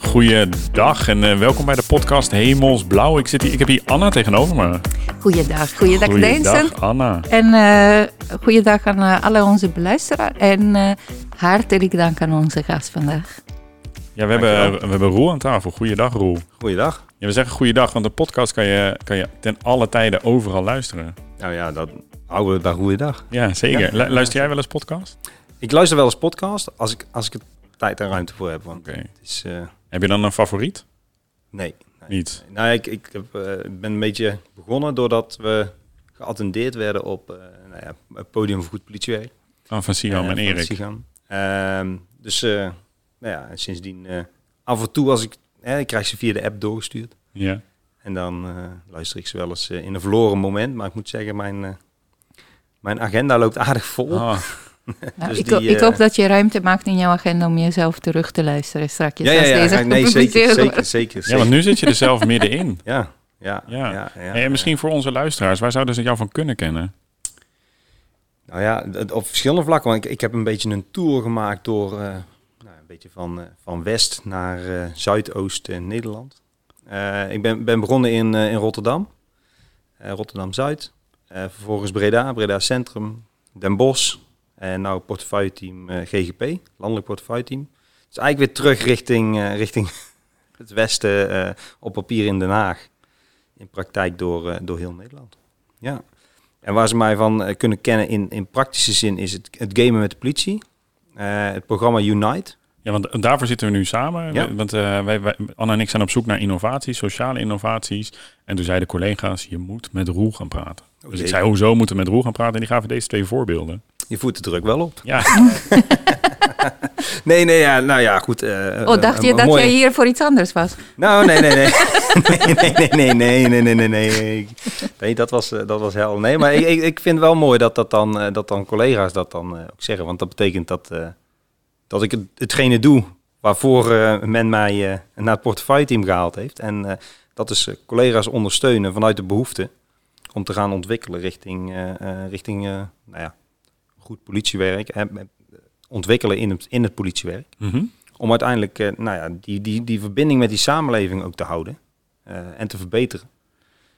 Goeiedag en uh, welkom bij de podcast Hemelsblauw. Ik, zit hier, ik heb hier Anna tegenover me. Goeiedag, goeiedag Goeiedag Anna. En uh, goeiedag aan uh, alle onze beluisteraars. En hartelijk dank aan onze gast vandaag. Ja, we hebben, we hebben Roel aan tafel. Goeiedag Roel. Goeiedag. Ja, we zeggen goeiedag, want de podcast kan je, kan je ten alle tijden overal luisteren. Nou ja, dat houden we daar goeiedag. Ja, zeker. Luister jij wel eens podcast? Ik luister wel eens podcast als ik, als ik er tijd en ruimte voor heb. Oké. Okay. Heb je dan een favoriet? Nee. nee. Niet? Nou, ik, ik heb, uh, ben een beetje begonnen doordat we geattendeerd werden op uh, nou ja, het podium voor goed politiewerk. Oh, van Sigan en Erik. Sigan. Ehm, dus nou ja, sindsdien af en toe als ik, ik krijg ze via de app doorgestuurd. Ja. En dan luister ik ze wel eens in een verloren moment. Maar ik moet zeggen, mijn, mijn agenda loopt aardig vol. Oh. Nou, dus ik, die, ik, hoop dat je ruimte maakt in jouw agenda om jezelf terug te luisteren straks. Ja, ja, ja, deze nee, zeker, zeker, zeker, Ja, want nu zit je er zelf middenin. Ja, ja, ja. ja, ja en misschien voor onze luisteraars, waar zouden ze jou van kunnen kennen? Nou ja, op verschillende vlakken. Want ik, ik heb een beetje een tour gemaakt door uh, nou, een beetje van, uh, van west naar uh, zuidoost Nederland. ik ben, ben begonnen in, in Rotterdam, Rotterdam-Zuid. vervolgens Breda, Breda Centrum, Den Bosch, en nou portefeuille-team uh, GGP, landelijk portefeuille-team. Dus eigenlijk weer terug richting, uh, richting het westen uh, op papier in Den Haag. In praktijk door, door heel Nederland. Ja. En waar ze mij van kunnen kennen in, in praktische zin is het, het gamen met de politie. het programma Unite. Ja, want daarvoor zitten we nu samen. Ja. Want wij, wij, Anna en ik zijn op zoek naar innovaties, sociale innovaties. En toen zeiden collega's, je moet met Roel gaan praten. Dus ik zei, hoezo moeten we met Roel gaan praten? En die gaven deze twee voorbeelden. Je voet de druk wel op. Ja. nee, nee, ja, nou ja, goed. Uh, oh, dacht je dat mooi... jij hier voor iets anders was? Nou, nee, nee, nee. nee, nee, nee, nee, nee, nee, nee, nee. Nee, dat was, uh, dat was hel. Nee, maar ik, ik, ik vind wel mooi dat, dat, dan, dat dan collega's dat dan ook zeggen. Want dat betekent dat, dat ik het, hetgene doe waarvoor men mij naar het portefeuille-team gehaald heeft. En dat is collega's ondersteunen vanuit de behoefte om te gaan ontwikkelen richting, richting nou ja, goed politiewerk hè, ontwikkelen in het, in het politiewerk. Mhm. Om uiteindelijk nou ja, die, die, die verbinding met die samenleving ook te houden en te verbeteren.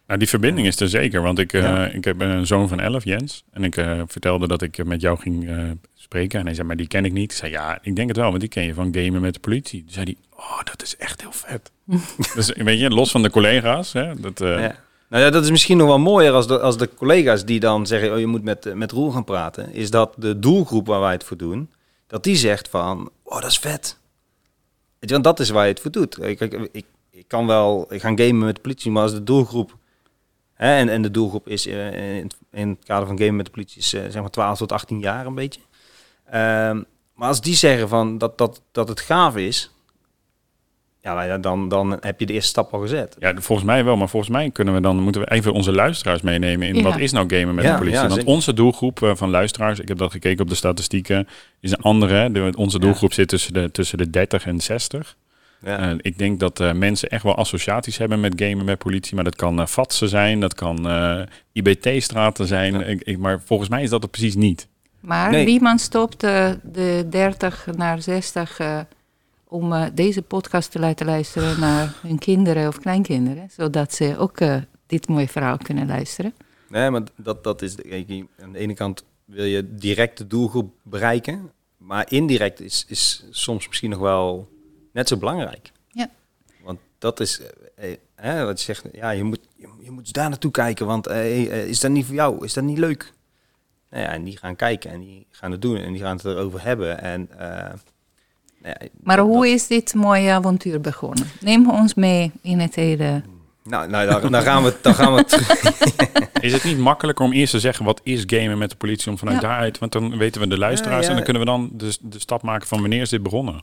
Nou, die verbinding is er zeker, want ik, uh, ik heb een zoon van 11, Jens. En ik vertelde dat ik met jou ging spreken. En hij zei, maar die ken ik niet. Ik zei, ja, ik denk het wel, want die ken je van gamen met de politie. Toen zei hij, oh, dat is echt heel vet. dus weet je, los van de collega's. Hè, dat, ja. Nou ja, dat is misschien nog wel mooier als de, als de collega's die dan zeggen, oh, je moet met, met Roel gaan praten. Is dat de doelgroep waar wij het voor doen, dat die zegt van, oh, dat is vet. Want dat is waar je het voor doet. Ik, ik, kan wel gaan gamen met de politie, maar als de doelgroep, hè, en, en de doelgroep is uh, in, in, het kader van gamen met de politie, is uh, zeg maar 12 tot 18 jaar een beetje. Um, maar als die zeggen van dat, dat, dat het gaaf is, ja, dan, dan heb je de eerste stap al gezet. Ja, volgens mij wel. Maar volgens mij kunnen we dan moeten we even onze luisteraars meenemen in wat is nou gamen met de politie. Want onze doelgroep eh, van luisteraars, ik heb dat gekeken op de statistieken, is een andere. De, onze doelgroep zit tussen de, tussen de 30 en 60. Ja. Uh, ik denk dat uh, mensen echt wel associaties hebben met gamen met politie. Maar dat kan uh, fatsen zijn, dat kan IBT-straten zijn. Ik, ik, maar volgens mij is dat het precies niet. Maar nee. wie man stopt de 30 naar 60 om uh, deze podcast te laten luisteren naar hun kinderen of kleinkinderen, zodat ze ook uh, dit mooie verhaal kunnen luisteren. Nee, maar dat, dat is, de, aan de ene kant wil je direct de doelgroep bereiken, maar indirect is, is soms misschien nog wel net zo belangrijk. Ja. Want dat is, eh, eh, wat je zegt, ja, je moet, je, je moet daar naartoe kijken, want eh, is dat niet voor jou, is dat niet leuk? Nou ja, en die gaan kijken en die gaan het doen en die gaan het erover hebben en... maar hoe is dit mooie avontuur begonnen? Neem ons mee in het hele... Nou, nou dan, gaan we, dan gaan we Is het niet makkelijker om eerst te zeggen wat is gamen met de politie om vanuit daaruit, want dan weten we de luisteraars en dan kunnen we dan de, de stap maken van wanneer is dit begonnen?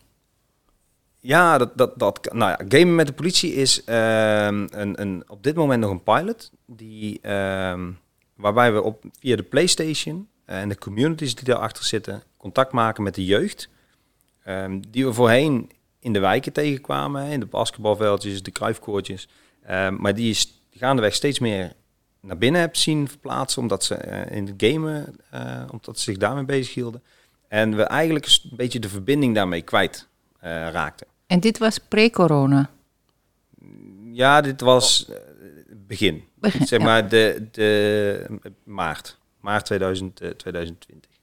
Ja, dat, dat, dat, nou ja, gamen met de politie is um, een, een, op dit moment nog een pilot die, um, waarbij we op, via de PlayStation en de communities die daarachter zitten contact maken met de jeugd Um, die we voorheen in de wijken tegenkwamen, in de basketbalveldjes, de kruifkoortjes. Um, maar die is gaandeweg steeds meer naar binnen hebt zien verplaatsen, omdat ze uh, in het gamen, uh, omdat ze zich daarmee bezig hielden. En we eigenlijk een beetje de verbinding daarmee kwijt raakte. En dit was pre-corona? Ja, dit was begin. begin. Zeg maar de, de maart. Maart 2000, 2020.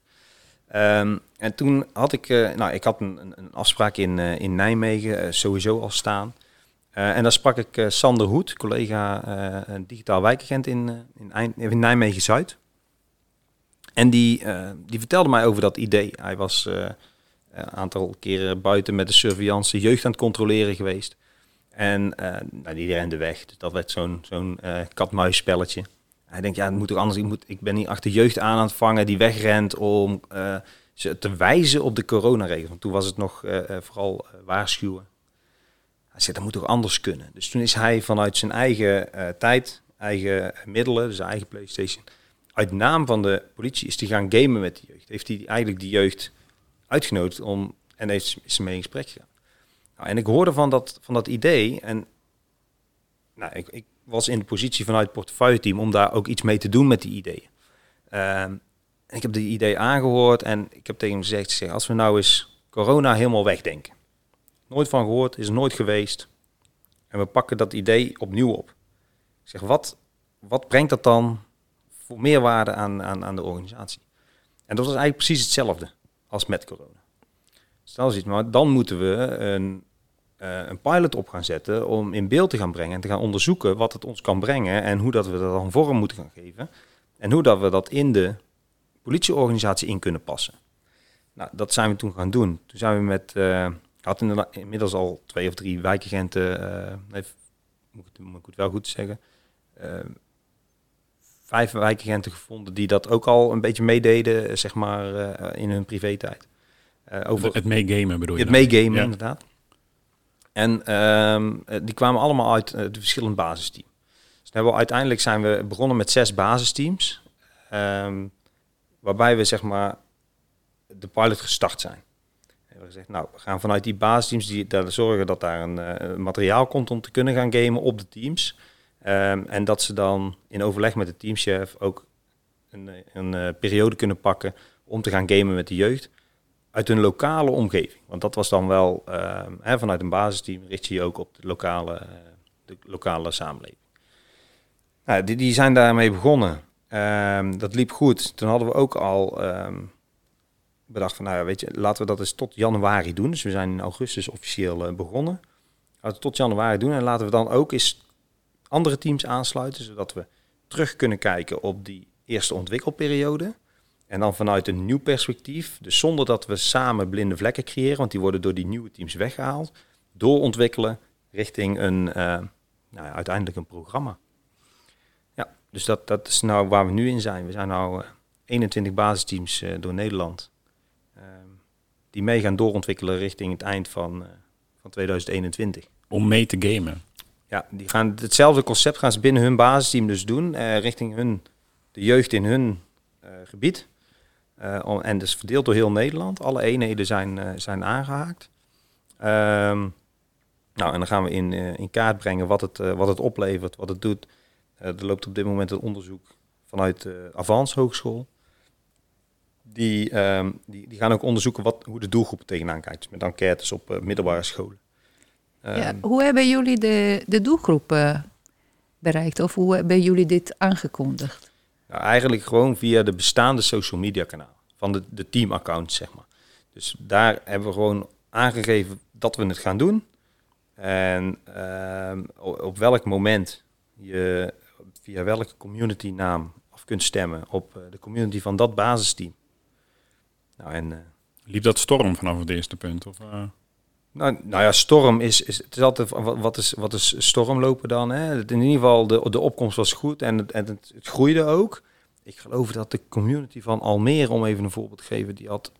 Um, en toen had ik, uh, nou, ik had een, een afspraak in, uh, in Nijmegen uh, sowieso al staan. en daar sprak ik Sander Hoed, collega digitaal wijkagent in, in, in Nijmegen-Zuid. En die, die vertelde mij over dat idee. Hij was een aantal keren buiten met de surveillance jeugd aan het controleren geweest. En nou, die rende weg. Dus dat werd zo'n zo'n kat-muis spelletje. Hij denkt, ja, het moet toch anders. Ik, moet, ik ben niet achter jeugd aan aan het vangen die wegrent om uh, ze te wijzen op de coronaregels. Want toen was het nog uh, vooral waarschuwen. Hij zegt, dat moet toch anders kunnen. Dus toen is hij vanuit zijn eigen tijd, eigen middelen, dus eigen PlayStation, uit naam van de politie is hij gaan gamen met de jeugd. Heeft hij eigenlijk die jeugd uitgenodigd om en heeft ze mee in gesprek gegaan. Nou, en ik hoorde van dat, van dat idee en nou, ik, ik was in de positie vanuit het portefeuille-team om daar ook iets mee te doen met die ideeën. Um, ik heb die idee aangehoord en ik heb tegen hem gezegd, zeg, als we nou eens corona helemaal wegdenken. Nooit van gehoord, is nooit geweest. En we pakken dat idee opnieuw op. Zeg, wat, wat brengt dat dan voor meerwaarde aan, aan, aan de organisatie? En dat was eigenlijk precies hetzelfde als met corona. Stel iets, maar dan moeten we een een pilot op gaan zetten om in beeld te gaan brengen en te gaan onderzoeken wat het ons kan brengen en hoe dat we dat dan vorm moeten gaan geven en hoe dat we dat in de politieorganisatie in kunnen passen. Nou, dat zijn we toen gaan doen. Toen zijn we met, uh, hadden inmiddels al twee of drie wijkagenten, uh, moet, ik, moet ik het wel goed zeggen, uh, vijf wijkagenten gevonden die dat ook al een beetje meededen, zeg maar, in hun privé-tijd. over het meegamen bedoel je? Het meegamen, inderdaad. En um, die kwamen allemaal uit uh, de verschillende basisteams. Dus uiteindelijk zijn we begonnen met zes basisteams. Um, waarbij we zeg maar de pilot gestart zijn. We hebben gezegd, nou, we gaan vanuit die basisteams die daar zorgen dat daar een uh, materiaal komt om te kunnen gaan gamen op de teams. Um, en dat ze dan in overleg met de teamchef ook een, een periode kunnen pakken om te gaan gamen met de jeugd uit hun lokale omgeving. Want dat was dan wel, uh, hè, vanuit een basisteam richt je je ook op de lokale, uh, de lokale samenleving. Nou, die, die zijn daarmee begonnen. Um, dat liep goed. Toen hadden we ook al um, bedacht van, nou ja, weet je, laten we dat eens tot januari doen. Dus we zijn in augustus officieel uh, begonnen. Laten we tot januari doen en laten we dan ook eens andere teams aansluiten, zodat we terug kunnen kijken op die eerste ontwikkelperiode. En dan vanuit een nieuw perspectief, dus zonder dat we samen blinde vlekken creëren, want die worden door die nieuwe teams weggehaald, doorontwikkelen richting een, uh, nou ja, uiteindelijk een programma. Ja, dus dat, dat is nou waar we nu in zijn. We zijn nou uh, 21 basisteams uh, door Nederland, ehm, die mee gaan doorontwikkelen richting het eind van, van 2021. Om mee te gamen? Ja, die gaan hetzelfde concept gaan ze binnen hun basisteam dus doen, richting hun, de jeugd in hun gebied. Uh, en dus verdeeld door heel Nederland. Alle eenheden zijn, uh, zijn aangehaakt. Um, nou, en dan gaan we in, uh, in kaart brengen wat het, wat het oplevert, wat het doet. er loopt op dit moment een onderzoek vanuit de Avans Hogeschool. Die, um, die, die gaan ook onderzoeken wat, hoe de doelgroep tegenaan kijkt. Met enquêtes op middelbare scholen. Um, ja, hoe hebben jullie de, de doelgroep bereikt? Of hoe hebben jullie dit aangekondigd? Nou, eigenlijk gewoon via de bestaande social media kanalen van de, de teamaccounts, zeg maar. Dus daar hebben we gewoon aangegeven dat we het gaan doen. En uh, op welk moment je via welke community naam af kunt stemmen op uh, de community van dat basisteam. Nou, en, uh, Liep dat storm vanaf het eerste punt? Of, uh... nou, nou ja, storm is, is, het is altijd, wat, is, wat is stormlopen dan? Hè? In ieder geval, de, de opkomst was goed en het, en het, het groeide ook ik geloof dat de community van Almere, om even een voorbeeld te geven, die had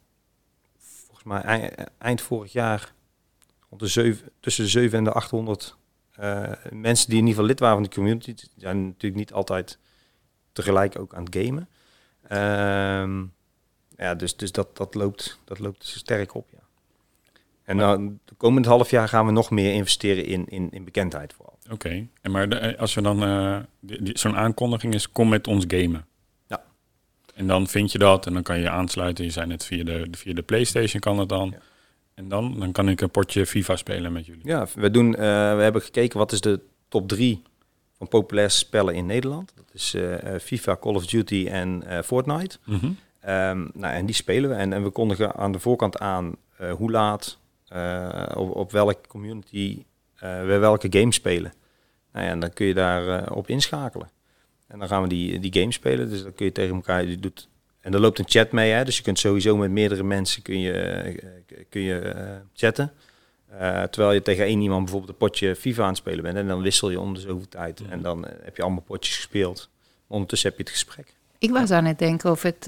volgens mij eind vorig jaar de tussen de 7 en de 800 uh, eh, mensen die in ieder geval lid waren van de community. Die zijn natuurlijk niet altijd tegelijk ook aan het gamen. Uh, ja, dus, dus dat, dat, loopt, dat loopt sterk op, ja. En dan de komende half jaar gaan we nog meer investeren in, in, in bekendheid vooral. Oké, en maar als we dan uh, zo'n aankondiging is, kom met ons gamen. En dan vind je dat en dan kan je aansluiten. Je zei net via de, via de PlayStation kan het dan. En dan? Dan kan ik een potje FIFA spelen met jullie. Ja, we, doen, we hebben gekeken wat is de top drie van populaire spellen in Nederland. Dat is FIFA, Call of Duty en Fortnite. Mm nou, en die spelen we. En, en we kondigen aan de voorkant aan hoe laat, op, op welke community we welke game spelen. Nou ja, en dan kun je daar op inschakelen. En dan gaan we die, die game spelen. Dus dan kun je tegen elkaar, je doet, en er loopt een chat mee. Hè, dus je kunt sowieso met meerdere mensen kun je, eh, kun je uh, chatten. Uh, terwijl je tegen één iemand bijvoorbeeld een potje FIFA aan het spelen bent. En dan wissel je om de zoveel tijd. En dan heb je allemaal potjes gespeeld. Ondertussen heb je het gesprek. Ik was aan het denken of het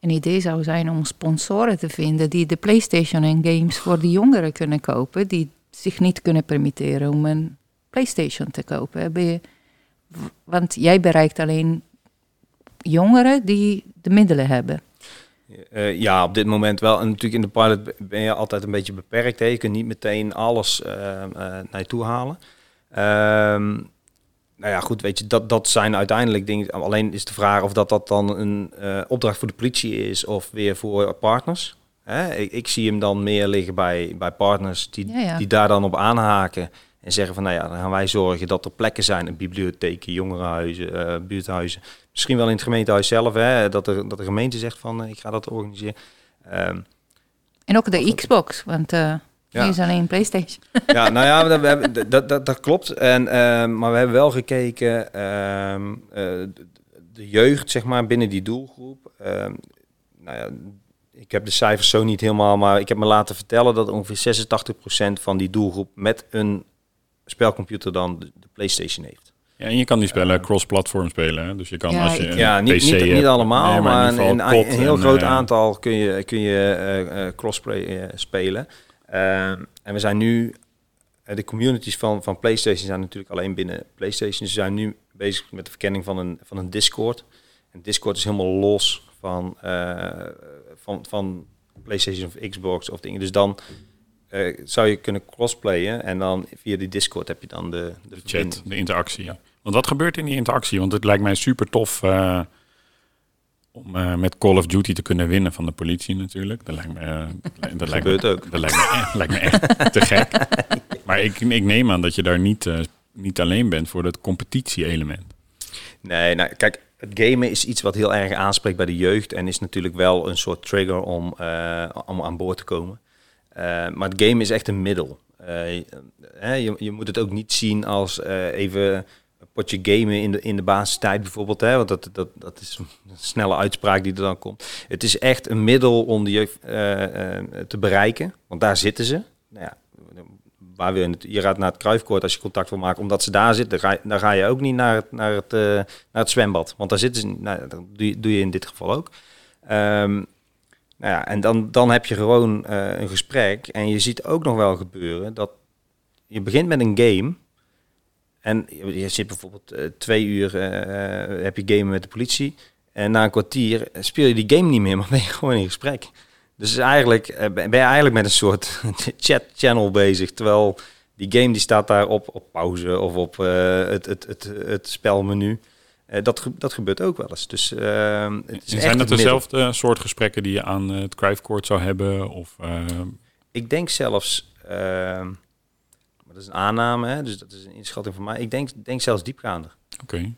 een idee zou zijn om sponsoren te vinden die de PlayStation en games voor de jongeren kunnen kopen, die zich niet kunnen permitteren om een PlayStation te kopen. Heb je want jij bereikt alleen jongeren die de middelen hebben. Uh, ja, op dit moment wel. En natuurlijk in de pilot ben je altijd een beetje beperkt. Hè. Je kunt niet meteen alles uh, uh, naar je toe halen. Ehm, nou ja, goed, weet je, dat, dat zijn uiteindelijk dingen. Alleen is de vraag of dat, dat dan een opdracht voor de politie is of weer voor partners. Hè? Ik, ik, zie hem dan meer liggen bij, bij partners die, die daar dan op aanhaken. En zeggen van, nou ja, dan gaan wij zorgen dat er plekken zijn, bibliotheken, jongerenhuizen, uh, buurthuizen. Misschien wel in het gemeentehuis zelf, hè, dat, er, dat de gemeente zegt van, uh, ik ga dat organiseren. Um, en ook de Xbox, want uh, ja. is alleen PlayStation. Ja, nou ja, dat, we hebben, dat, dat, dat klopt. En, ehm, maar we hebben wel gekeken, uh, de jeugd, zeg maar, binnen die doelgroep. nou ja, ik heb de cijfers zo niet helemaal, maar ik heb me laten vertellen dat ongeveer 86% van die doelgroep met een spelcomputer dan de, PlayStation heeft. Ja, en je kan die spellen cross-platform spelen. Hè? Dus je kan als je ja, niet, niet, niet, allemaal, maar, een, een, heel groot uh, aantal kun je, kun je uh, crossplay spelen. en we zijn nu, de communities van, van PlayStation zijn natuurlijk alleen binnen PlayStation. Dus we zijn nu bezig met de verkenning van een, van een Discord. En Discord is helemaal los van, van, van PlayStation of Xbox of dingen. Dus dan uh, zou je kunnen crossplayen en dan via die Discord heb je dan de, de, chat, de interactie. Ja. Want wat gebeurt in die interactie? Want het lijkt mij super tof uh, om uh, met Call of Duty te kunnen winnen van de politie natuurlijk. Dat lijkt me, dat lijkt me, ook. Dat lijkt me, lijkt me echt te gek. Maar ik, ik neem aan dat je daar niet, niet alleen bent voor het competitie-element. Nee, nou kijk, het gamen is iets wat heel erg aanspreekt bij de jeugd en is natuurlijk wel een soort trigger om, om aan boord te komen. Eh, maar het game is echt een middel. Uh, je, je, moet het ook niet zien als uh, even een potje gamen in de, in de basistijd bijvoorbeeld. Hè? Want dat, dat, dat is een snelle uitspraak die er dan komt. Het is echt een middel om de te bereiken. Want daar zitten ze. Nou ja, waar wil je, je gaat naar het kruifkoord als je contact wil maken, omdat ze daar zitten. Dan ga, je ook niet naar het, naar het, naar het zwembad. Want daar zitten ze, nou, dat doe je, doe je in dit geval ook. Um, nou ja, en dan, dan heb je gewoon uh, een gesprek. En je ziet ook nog wel gebeuren dat je begint met een game. En je zit bijvoorbeeld uh, twee uur, uh, heb je gamen met de politie. En na een kwartier speel je die game niet meer, maar ben je gewoon in gesprek. Dus eigenlijk ben je eigenlijk met een soort chat channel bezig. Terwijl die game die staat daar op, op pauze of op het, het, het, het spelmenu. Uh, dat, dat gebeurt ook wel eens. Dus, uh, het is zijn dat dezelfde soort gesprekken die je aan het Court zou hebben? Of, uh... Ik denk zelfs, ehm, dat is een aanname, hè, dus dat is een inschatting van mij. Ik denk, denk zelfs diepgaander. Oké. Okay.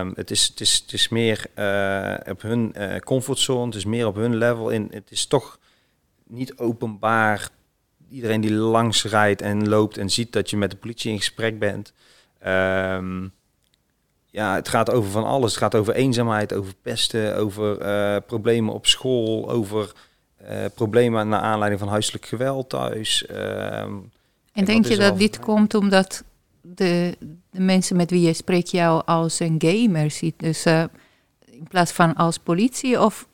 Um, het, is, het, is, het is meer eh, op hun comfortzone, het is meer op hun level. In, het is toch niet openbaar. Iedereen die langs rijdt en loopt en ziet dat je met de politie in gesprek bent. Um, ja, het gaat over van alles. Het gaat over eenzaamheid, over pesten, over uh, problemen op school, over uh, problemen naar aanleiding van huiselijk geweld thuis. Uh, en denk je dat dit komt omdat de, de, mensen met wie je spreekt jou als een gamer ziet? Dus uh, in plaats van als politie of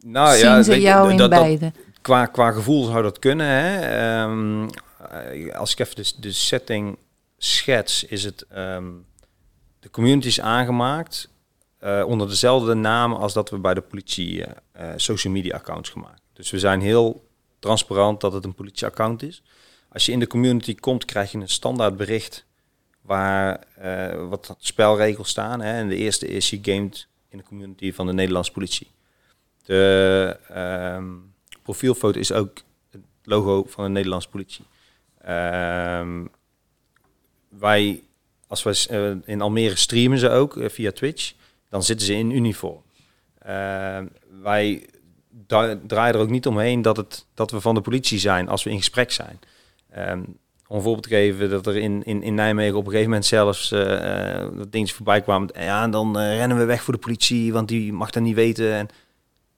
nou, zien ja, ze jou in beide? qua, qua gevoel zou dat kunnen. Hè? Um, als ik even de, de setting schets, is het... Um, de community is aangemaakt uh, onder dezelfde naam als dat we bij de politie uh, social media accounts gemaakt. Dus we zijn heel transparant dat het een politieaccount is. Als je in de community komt, krijg je een standaard bericht waar wat spelregels staan. Hè. En de eerste is je gamed in de community van de Nederlandse politie. De um, profielfoto is ook logo van de Nederlandse politie. Ehm, wij, als we in Almere streamen ze ook via Twitch, dan zitten ze in uniform. Ehm, wij draaien er ook niet omheen dat, het, dat we van de politie zijn als we in gesprek zijn. Um, om een voorbeeld te geven dat er in, in, in Nijmegen op een gegeven moment zelfs dat dingetjes voorbij kwamen. Ja, dan rennen we weg voor de politie, want die mag dat niet weten. En,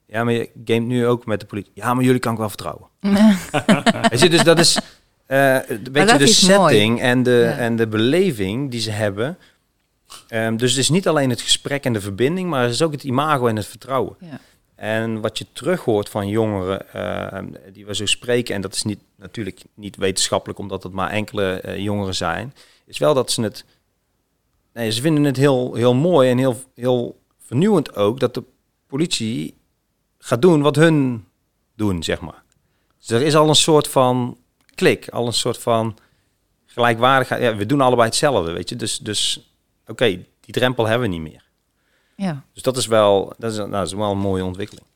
ja, maar je gamet nu ook met de politie. Ja, maar jullie kan ik wel vertrouwen. dus dat is, uh, weet je, de setting en de, en de beleving die ze hebben. Um, dus het is niet alleen het gesprek en de verbinding, maar het is ook het imago en het vertrouwen. Ja. En wat je terug hoort van jongeren uh, die we zo spreken, en dat is niet, natuurlijk niet wetenschappelijk omdat het maar enkele uh, jongeren zijn, is wel dat ze het. Nee, ze vinden het heel, heel mooi en heel, heel vernieuwend ook dat de politie gaat doen wat hun doen, zeg maar. Dus er is al een soort van klik, al een soort van gelijkwaardigheid. Ja, we doen allebei hetzelfde, weet je. Dus, dus oké, die drempel hebben we niet meer. Ja. Dus dat is wel, dat is, nou, dat is wel een mooie ontwikkeling.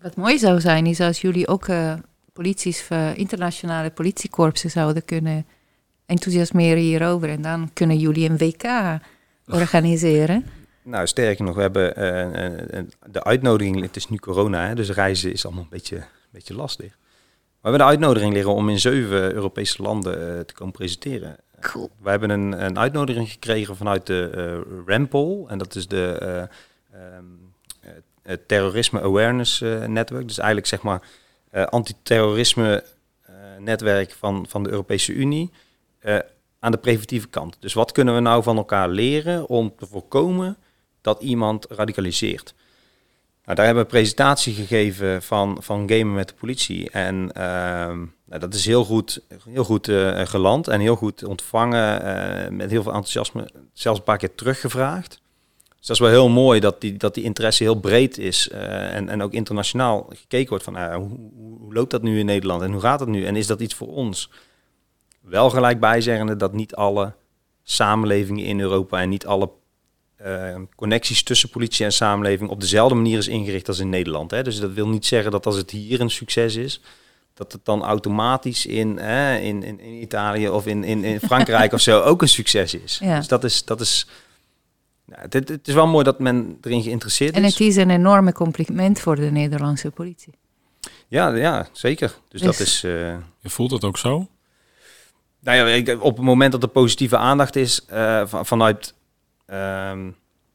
Wat mooi zou zijn, is als jullie ook uh, polities, uh, internationale politiekorpsen zouden kunnen enthousiasmeren hierover. En dan kunnen jullie een WK organiseren. Nou, sterker nog, we hebben uh, de uitnodiging, het is nu corona, hè, dus reizen is allemaal een beetje, een beetje lastig. We hebben de uitnodiging liggen om in zeven Europese landen te komen presenteren. Cool. We hebben een, een uitnodiging gekregen vanuit de uh, RAMPOL. En dat is de uh, um, Terrorisme Awareness Network. Dus eigenlijk zeg maar antiterrorisme netwerk van, van de Europese Unie. aan de preventieve kant. Dus wat kunnen we nou van elkaar leren om te voorkomen dat iemand radicaliseert? Nou, daar hebben we een presentatie gegeven van, van gamen met de politie. En uh, nou, dat is heel goed, heel goed uh, geland en heel goed ontvangen. Uh, met heel veel enthousiasme. Zelfs een paar keer teruggevraagd. Dus dat is wel heel mooi dat die, dat die interesse heel breed is. Uh, en, en ook internationaal gekeken wordt van hoe, hoe, loopt dat nu in Nederland en hoe gaat het nu? En is dat iets voor ons? Wel gelijk bijzeggende dat niet alle samenlevingen in Europa en niet alle uh, connecties tussen politie en samenleving op dezelfde manier is ingericht als in Nederland. Hè? Dus dat wil niet zeggen dat als het hier een succes is, dat het dan automatisch in, in, in, in, Italië of in, in, in Frankrijk of zo ook een succes is. Ja. Dus dat is. Dat is nou, het, het, is wel mooi dat men erin geïnteresseerd is. En het is een enorme compliment voor de Nederlandse politie. Ja, ja zeker. Dus, dat is. Uh, Je voelt het ook zo? Nou ja, op het moment dat er positieve aandacht is uh, van, vanuit Ehm,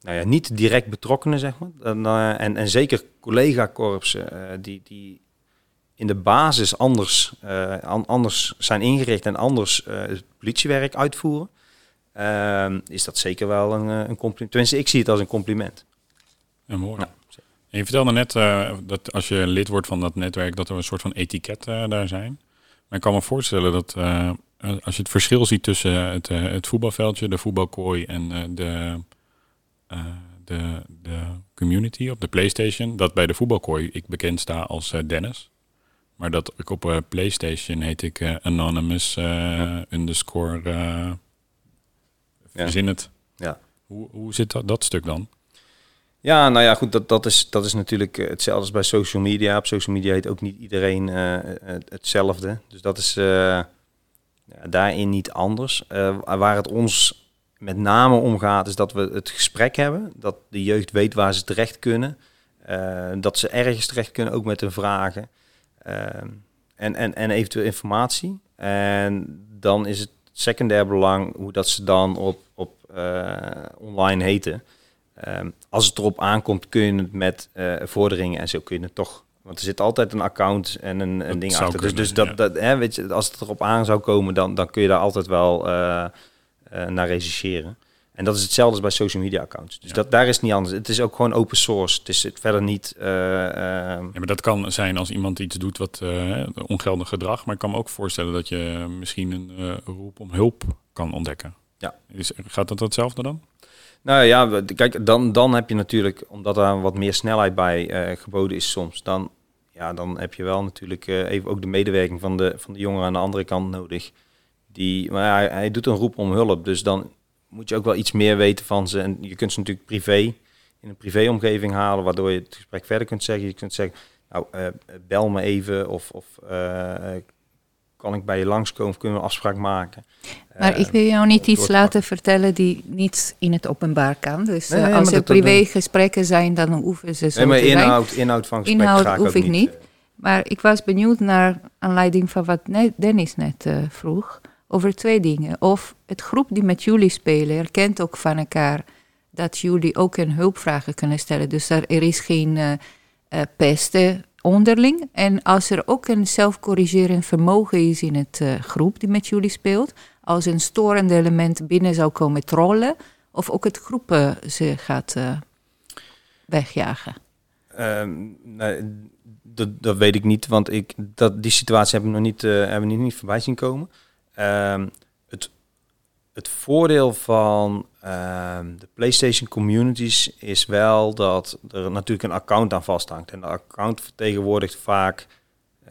nou ja, niet direct betrokkenen, zeg maar. En, uh, en, en, zeker collega-korpsen uh, die, die in de basis anders, uh, anders zijn ingericht en anders het politiewerk uitvoeren, ehm, is dat zeker wel een, een compliment. Tenminste, ik zie het als een compliment. Ja, mooi. Ja. je vertelde net dat als je lid wordt van dat netwerk, dat er een soort van etiket daar zijn. Maar ik kan me voorstellen dat eh, als je het verschil ziet tussen het, eh, het voetbalveldje, de voetbalkooi en eh, de, de, de community op de PlayStation, dat bij de voetbalkooi ik bekend sta als Dennis. Maar dat ik op PlayStation heet ik Anonymous underscore. verzin het. Ja. Hoe, hoe zit dat, dat stuk dan? Ja, nou ja, goed, dat, dat, is, dat is natuurlijk hetzelfde als bij social media. Op social media heet ook niet iedereen hetzelfde. Dus dat is, daarin niet anders. Uh, waar het ons met name om gaat, is dat we het gesprek hebben. Dat de jeugd weet waar ze terecht kunnen. Uh, dat ze ergens terecht kunnen, ook met hun vragen. Uh, en, en, en eventueel informatie. En dan is het secundair belang hoe dat ze dan op, op online heten. als het erop aankomt, kun je het met vorderingen en zo kun je het toch want er zit altijd een account en een, een ding achter. dus, dus dat, dat hè, weet je, als het erop aan zou komen, dan, dan kun je daar altijd wel uh, uh, naar rechercheren. En dat is hetzelfde als bij social media accounts. Dus dat, daar is niet anders. Het is ook gewoon open source. Het is verder niet. Uh, ja, maar dat kan zijn als iemand iets doet wat ongeldig gedrag. Maar ik kan me ook voorstellen dat je misschien een roep om hulp kan ontdekken. Ja. Is, gaat dat hetzelfde dan? Nou ja, kijk, dan, dan heb je natuurlijk, omdat er wat meer snelheid bij uh, geboden is soms, dan, ja, dan heb je wel natuurlijk uh, even ook de medewerking van de, van de jongeren aan de andere kant nodig. Die, maar ja, hij, doet een roep om hulp, dus dan moet je ook wel iets meer weten van ze. En je kunt ze natuurlijk privé, in een privéomgeving halen, waardoor je het gesprek verder kunt zeggen. Je kunt zeggen, nou, uh, bel me even of, of kan ik bij je langskomen of kunnen we een afspraak maken. Maar ik wil jou niet iets laten vertellen die niet in het openbaar kan. Dus als er privégesprekken zijn, dan hoeven ze zo nee, maar inhoud, inhoud van gesprek inhoud hoef ik niet. Maar ik was benieuwd naar aanleiding van wat Dennis net vroeg over twee dingen. Of het groep die met jullie spelen herkent ook van elkaar dat jullie ook een hulpvragen kunnen stellen. Dus er, er is geen pesten onderling. En als er ook een zelfcorrigerend vermogen is in het uh, groep die met jullie speelt, als een storende element binnen zou komen trollen, of ook het groep ze gaat wegjagen. Um, nee, dat, dat, weet ik niet, want ik, dat, die situatie hebben we nog niet, hebben we niet voorbij zien komen. Um, het, voordeel van um, de PlayStation communities is wel dat er natuurlijk een account aan vasthangt. En de account vertegenwoordigt vaak,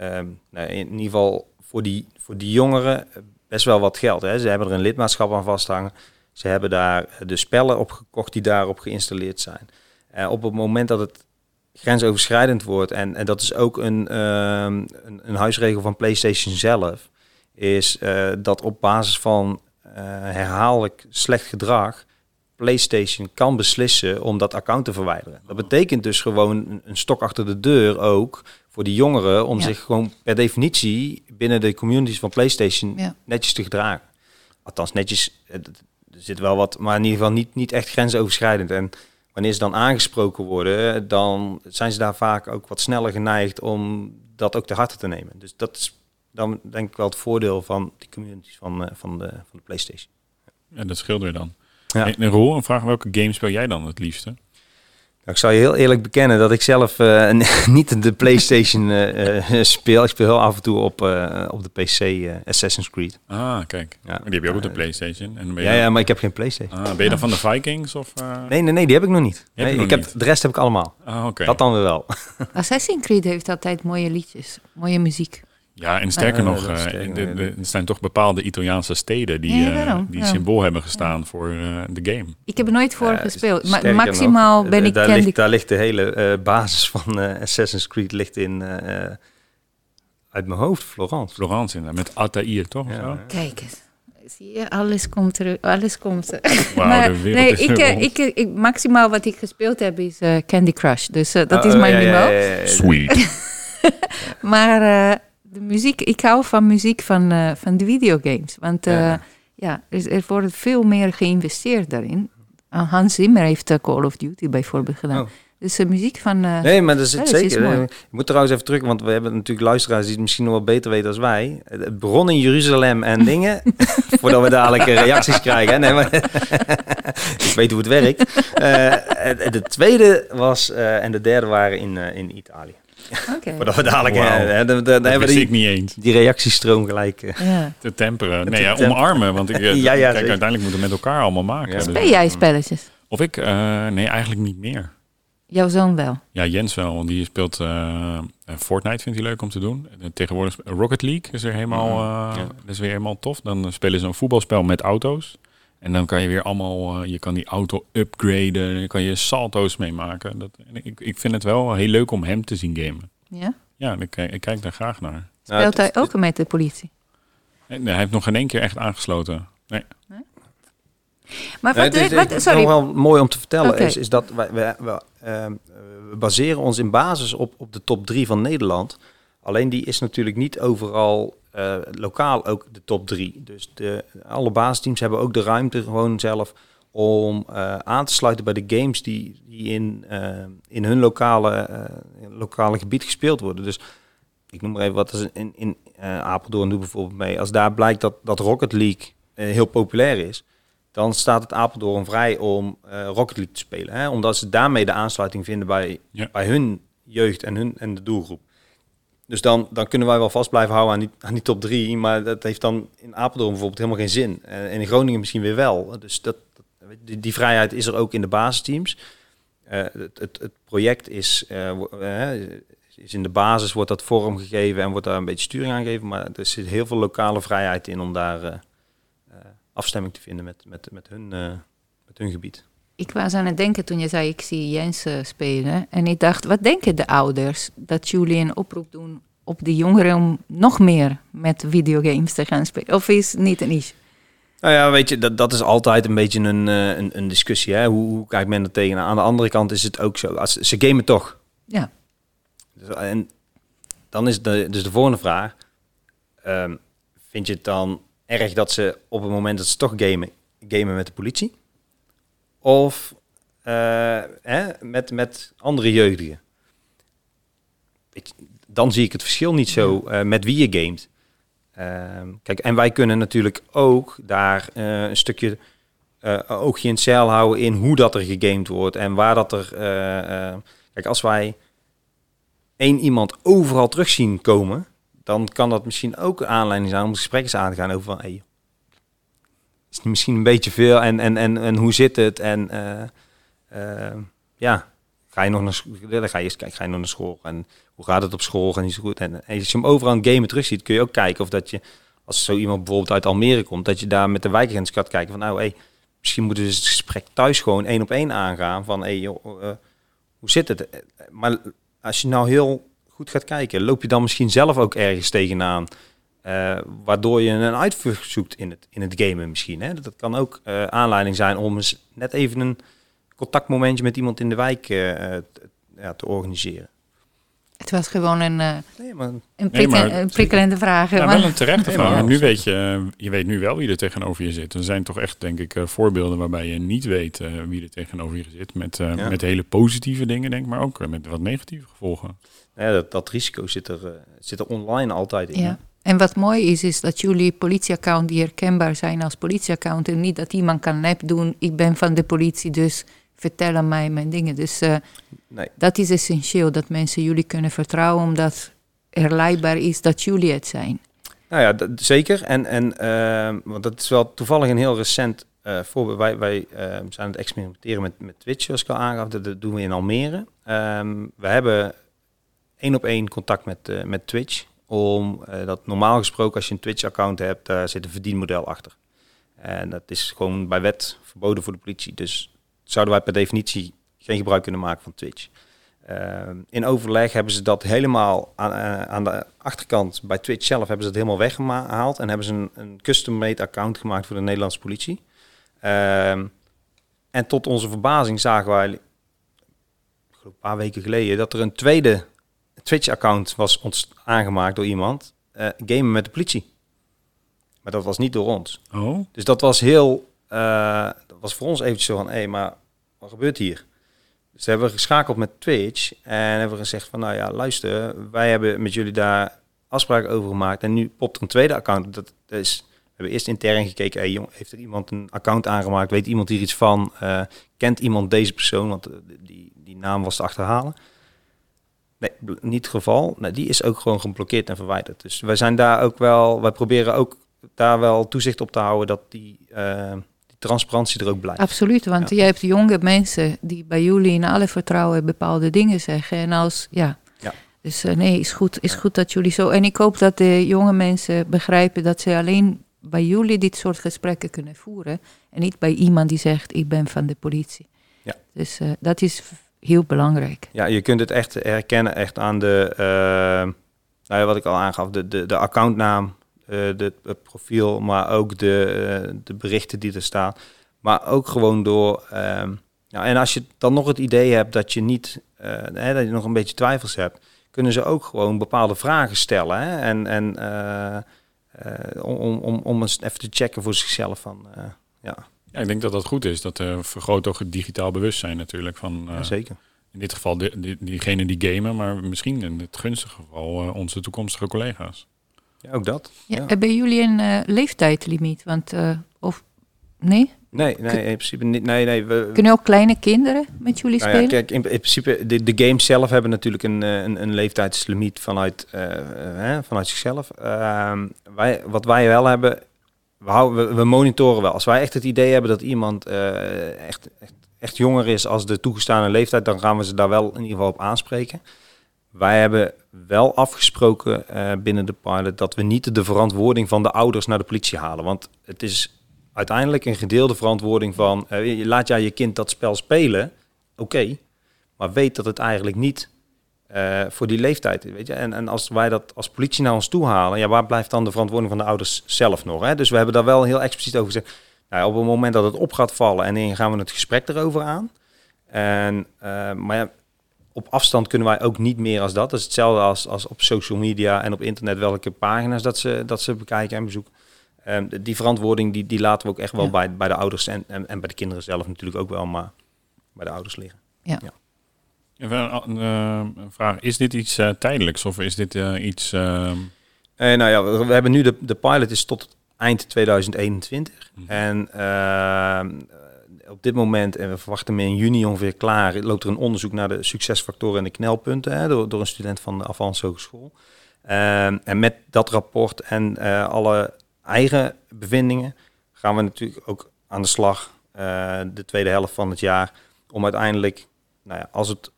um, nou, in ieder geval voor die, voor die jongeren, best wel wat geld. Hè. Ze hebben er een lidmaatschap aan vasthangen. Ze hebben daar de spellen op gekocht die daarop geïnstalleerd zijn. Uh, op het moment dat het grensoverschrijdend wordt, en, en dat is ook een, um, een, huisregel van PlayStation zelf, is dat op basis van herhaaldelijk slecht gedrag PlayStation kan beslissen om dat account te verwijderen. Dat betekent dus gewoon een, stok achter de deur ook voor die jongeren om zich gewoon per definitie binnen de communities van PlayStation netjes te gedragen. Althans, netjes, er zit wel wat, maar in ieder geval niet, niet echt grensoverschrijdend. En wanneer ze dan aangesproken worden, dan zijn ze daar vaak ook wat sneller geneigd om dat ook te harte te nemen. Dus dat is dan denk ik wel het voordeel van die communities van, uh, van, de, van de PlayStation. Ja, dat scheelt weer dan. Ja. En, en Roel, een vraag, welke game speel jij dan het liefste? Nou, ik zou je heel eerlijk bekennen dat ik zelf uh, niet de PlayStation uh, speel. Ik speel heel af en toe op, op de PC Assassin's Creed. Ah, kijk. Ja. die heb je ook op de PlayStation. En ben je ja, ja, maar ik heb geen PlayStation. Ah, ben je dan van de Vikings? Of, Nee, nee, nee, die heb ik nog niet. Nee, ik heb, de rest heb ik allemaal. Ah, oké. Dat dan weer wel. Assassin's Creed heeft altijd mooie liedjes, mooie muziek. Ja, en sterker nog, uh, er zijn toch bepaalde Italiaanse steden die, uh, die symbool hebben gestaan voor uh, de game. Ik heb er nooit voor gespeeld, maar maximaal ben ik... Daar ligt, daar ligt de hele basis van Assassin's Creed ligt in, uit mijn hoofd, Florence. Florence, inderdaad, met Altair, toch? Ja. Kijk eens. Zie je, alles komt er, alles komt er. Wow, maar, nee, ik, ik, ik, maximaal wat ik gespeeld heb is Candy Crush. Dus dat oh, is mijn niveau. Sweet. maar de muziek, ik hou van muziek van, uh, van de videogames. Want uh, ja. ja, er, er, wordt veel meer geïnvesteerd daarin. Uh, Hans Zimmer heeft Call of Duty bijvoorbeeld gedaan. Oh. Dus de muziek van. nee, maar dat is het zeker. ik moet trouwens even terug, want we hebben natuurlijk luisteraars die het misschien nog wel beter weten als wij. Het begon in Jeruzalem en dingen. voordat we dadelijk reacties krijgen. Nee, maar ik weet hoe het werkt. de tweede was en de derde waren in, in Italië. Okay. Voordat we dadelijk... Wow. Hè, de, de, dat die, ik niet eens. Die reactiestroom gelijk... Uh, ja. Te temperen. Nee, ja, omarmen. Want ik, ja, ja, kijk, uiteindelijk moeten we met elkaar allemaal maken. Ja. Speel dus, jij spelletjes? Of ik? Uh, nee, eigenlijk niet meer. Jouw zoon wel? Ja, Jens wel. Want die speelt uh, Fortnite, vindt hij leuk om te doen. Tegenwoordig Rocket League is er helemaal, uh, ja. is weer helemaal tof. Dan spelen ze een voetbalspel met auto's. En dan kan je weer allemaal, uh, je kan die auto upgraden, je kan je salto's meemaken. Dat, ik, ik vind het wel heel leuk om hem te zien gamen. Ja? Ja, ik, ik kijk daar graag naar. Speelt hij ook met de politie? Nee, hij heeft nog geen één keer echt aangesloten. Nee. nee? Maar wat, nee, wat, sorry. Nog wel mooi om te vertellen is, is dat wij, wij, wij uh, we baseren ons in basis op, op de top 3 van Nederland. Alleen die is natuurlijk niet overal uh, lokaal ook de top 3. Dus de, alle basisteams hebben ook de ruimte gewoon zelf om uh, aan te sluiten bij de games die, die in, uh, in hun lokale, lokale gebied gespeeld worden. Dus ik noem maar even wat is in, in Apeldoorn doet bijvoorbeeld mee. Als daar blijkt dat, dat Rocket League heel populair is, dan staat het Apeldoorn vrij om Rocket League te spelen. Hè? Omdat ze daarmee de aansluiting vinden bij, ja. bij hun jeugd en, hun, en de doelgroep. Dus dan, dan kunnen wij wel vast blijven houden aan die, aan top drie. Maar dat heeft dan in Apeldoorn bijvoorbeeld helemaal geen zin. en in Groningen misschien weer wel. Dus dat, die, vrijheid is er ook in de basisteams. Uh, het, het, project is, uh, is in de basis, wordt dat vormgegeven en wordt daar een beetje sturing aan gegeven. Maar er zit heel veel lokale vrijheid in om daar afstemming te vinden met, met, met, hun, met hun gebied. Ik was aan het denken toen je zei, ik zie Jens spelen. En ik dacht, wat denken de ouders dat jullie een oproep doen op de jongeren om nog meer met videogames te gaan spelen? Of is het niet een issue? Nou ja, weet je, dat, dat is altijd een beetje een, eh, een, een discussie. Hè? Hoe, hoe kijkt men er tegen? Aan de andere kant is het ook zo. Als, ze gamen toch. Ja. Dus, en dan is de, dus de volgende vraag. Um, vind je het dan erg dat ze op het moment dat ze toch gamen, gamen met de politie? Of uh, hè, met, met andere jeugdigen? dan zie ik het verschil niet zo uh, met wie je gamet. Ehm, kijk, en wij kunnen natuurlijk ook daar uh, een stukje oogje in het zeil houden in hoe dat er gegamed wordt en waar dat er. Kijk, als wij één iemand overal terug zien komen, dan kan dat misschien ook aanleiding zijn om gesprekken aan te gaan over van, hey, is misschien een beetje veel en, en, en, en hoe zit het en ja, ga je nog naar school, ga je eens kijken, ga je nog naar school en hoe gaat het op school en zo goed. En, als je hem overal aan gamen terug ziet, kun je ook kijken of dat je, als zo iemand bijvoorbeeld uit Almere komt, dat je daar met de wijkagent gaat kijken van nou, hey, misschien moeten we dus het gesprek thuis gewoon één op één aangaan van hey, joh, uh, hoe zit het? Maar als je nou heel goed gaat kijken, loop je dan misschien zelf ook ergens tegenaan. Uh, waardoor je een uitvlucht zoekt in het, in het gamen misschien. Hè? Dat kan ook uh, aanleiding zijn om eens net even een contactmomentje met iemand in de wijk uh, ja, te organiseren. Het was gewoon een, uh, nee, maar, een, een prikkelende vraag. Ja, wel een terechte vraag. nu weet je, je weet nu wel wie er tegenover je zit. Er zijn toch echt, denk ik, voorbeelden waarbij je niet weet uh, wie er tegenover je zit. Met, ja. met hele positieve dingen, denk ik, maar ook met wat negatieve gevolgen. Ja, dat, dat risico zit er, zit er online altijd in. Ja. En wat mooi is, is dat jullie politieaccount die herkenbaar zijn als politieaccount. En niet dat iemand kan nep doen, ik ben van de politie, dus vertellen mij mijn dingen. Dus uh, nee. dat is essentieel, dat mensen jullie kunnen vertrouwen, omdat er leidbaar is dat jullie het zijn. Nou ja, dat, zeker. En, en uh, want dat is wel toevallig een heel recent uh, voorbeeld. Wij, wij zijn aan het experimenteren met, met Twitch, zoals ik al aangaf. Dat, doen we in Almere. Um, we hebben één op één contact met, met Twitch. Om dat normaal gesproken, als je een Twitch-account hebt, daar zit een verdienmodel achter. En dat is gewoon bij wet verboden voor de politie. Dus zouden wij per definitie geen gebruik kunnen maken van Twitch. Uh, in overleg hebben ze dat helemaal aan, uh, aan, de achterkant bij Twitch zelf hebben ze het helemaal weggehaald en hebben ze een, een custom-made account gemaakt voor de Nederlandse politie. Uh, en tot onze verbazing zagen wij een paar weken geleden dat er een tweede Twitch-account was aangemaakt door iemand, uh, gamen met de politie. Maar dat was niet door ons. Oh. Dus dat was heel, uh, dat was voor ons eventjes zo van, hé, hey, maar wat gebeurt hier? Dus hebben we geschakeld met Twitch en hebben we gezegd van, nou ja, luister, wij hebben met jullie daar afspraken over gemaakt en nu popt er een tweede account. Dat, is, we hebben eerst intern gekeken, hey, jong, heeft er iemand een account aangemaakt? Weet iemand hier iets van? Uh, kent iemand deze persoon? Want die, die naam was te achterhalen. Nee, niet het geval. Nee, die is ook gewoon geblokkeerd en verwijderd. Dus wij zijn daar ook wel, wij proberen ook daar wel toezicht op te houden dat die, uh, transparantie er ook blijft. Absoluut, want ja. je hebt jonge mensen die bij jullie in alle vertrouwen bepaalde dingen zeggen. En als, ja. ja. Dus uh, nee, is goed, is goed dat jullie zo. En ik hoop dat de jonge mensen begrijpen dat ze alleen bij jullie dit soort gesprekken kunnen voeren. En niet bij iemand die zegt: Ik ben van de politie. Ja. Dus uh, dat is heel belangrijk. Ja, je kunt het echt herkennen echt aan de, uh, nou ja, wat ik al aangaf, de, de, de accountnaam, uh, het profiel, maar ook de, uh, de berichten die er staan. Maar ook gewoon door. Nou, en als je dan nog het idee hebt dat je niet, hè, dat je nog een beetje twijfels hebt, kunnen ze ook gewoon bepaalde vragen stellen. Hè? En, en om, om, om eens even te checken voor zichzelf van. ja. Ja, ik denk dat dat goed is. Dat vergroot ook het digitaal bewustzijn natuurlijk. Van, ja, zeker. In dit geval die, die, diegenen die gamen, maar misschien in het gunstige geval onze toekomstige collega's. Ja, ook dat. Ja, Hebben jullie een uh, leeftijdlimiet? Want, uh, of, nee? Nee, nee, in principe niet. Nee, nee, we, Kunnen ook kleine kinderen met jullie nou spelen? Ja, kijk, in, in, principe, de, de games zelf hebben natuurlijk een, eh, een, een leeftijdslimiet vanuit, uh, hè, vanuit zichzelf. Uh, wij, wat wij wel hebben, we, we, monitoren wel. Als wij echt het idee hebben dat iemand echt, echt, echt jonger is als de toegestane leeftijd, dan gaan we ze daar wel in ieder geval op aanspreken. Wij hebben wel afgesproken uh, binnen de pilot dat we niet de verantwoording van de ouders naar de politie halen. Want het is uiteindelijk een gedeelde verantwoording van uh, laat jij je kind dat spel spelen, oké, maar weet dat het eigenlijk niet voor die leeftijd. Weet je? En, en als wij dat als politie naar ons toe halen, ja, waar blijft dan de verantwoording van de ouders zelf nog? Hè? Dus we hebben daar wel heel expliciet over gezegd. Nou, op het moment dat het op gaat vallen en dan gaan we het gesprek erover aan. En, maar ja, op afstand kunnen wij ook niet meer als dat. Dat is hetzelfde als, als op social media en op internet welke pagina's dat ze, dat ze bekijken en bezoeken. Um, die verantwoording die, die laten we ook echt wel bij, bij de ouders en, en, en, bij de kinderen zelf natuurlijk ook wel, maar bij de ouders liggen. Ja. ja. Even een, uh, vraag, is dit iets uh, tijdelijks of is dit uh, iets... Uh... nou ja, we, we, hebben nu de, de pilot is tot eind 2021. Mm -hmm. En ehm, op dit moment, en we verwachten hem in juni ongeveer klaar, loopt er een onderzoek naar de succesfactoren en de knelpunten hè, door, door een student van de Avans Hogeschool. Um, en met dat rapport en alle eigen bevindingen gaan we natuurlijk ook aan de slag de tweede helft van het jaar om uiteindelijk, nou ja, als het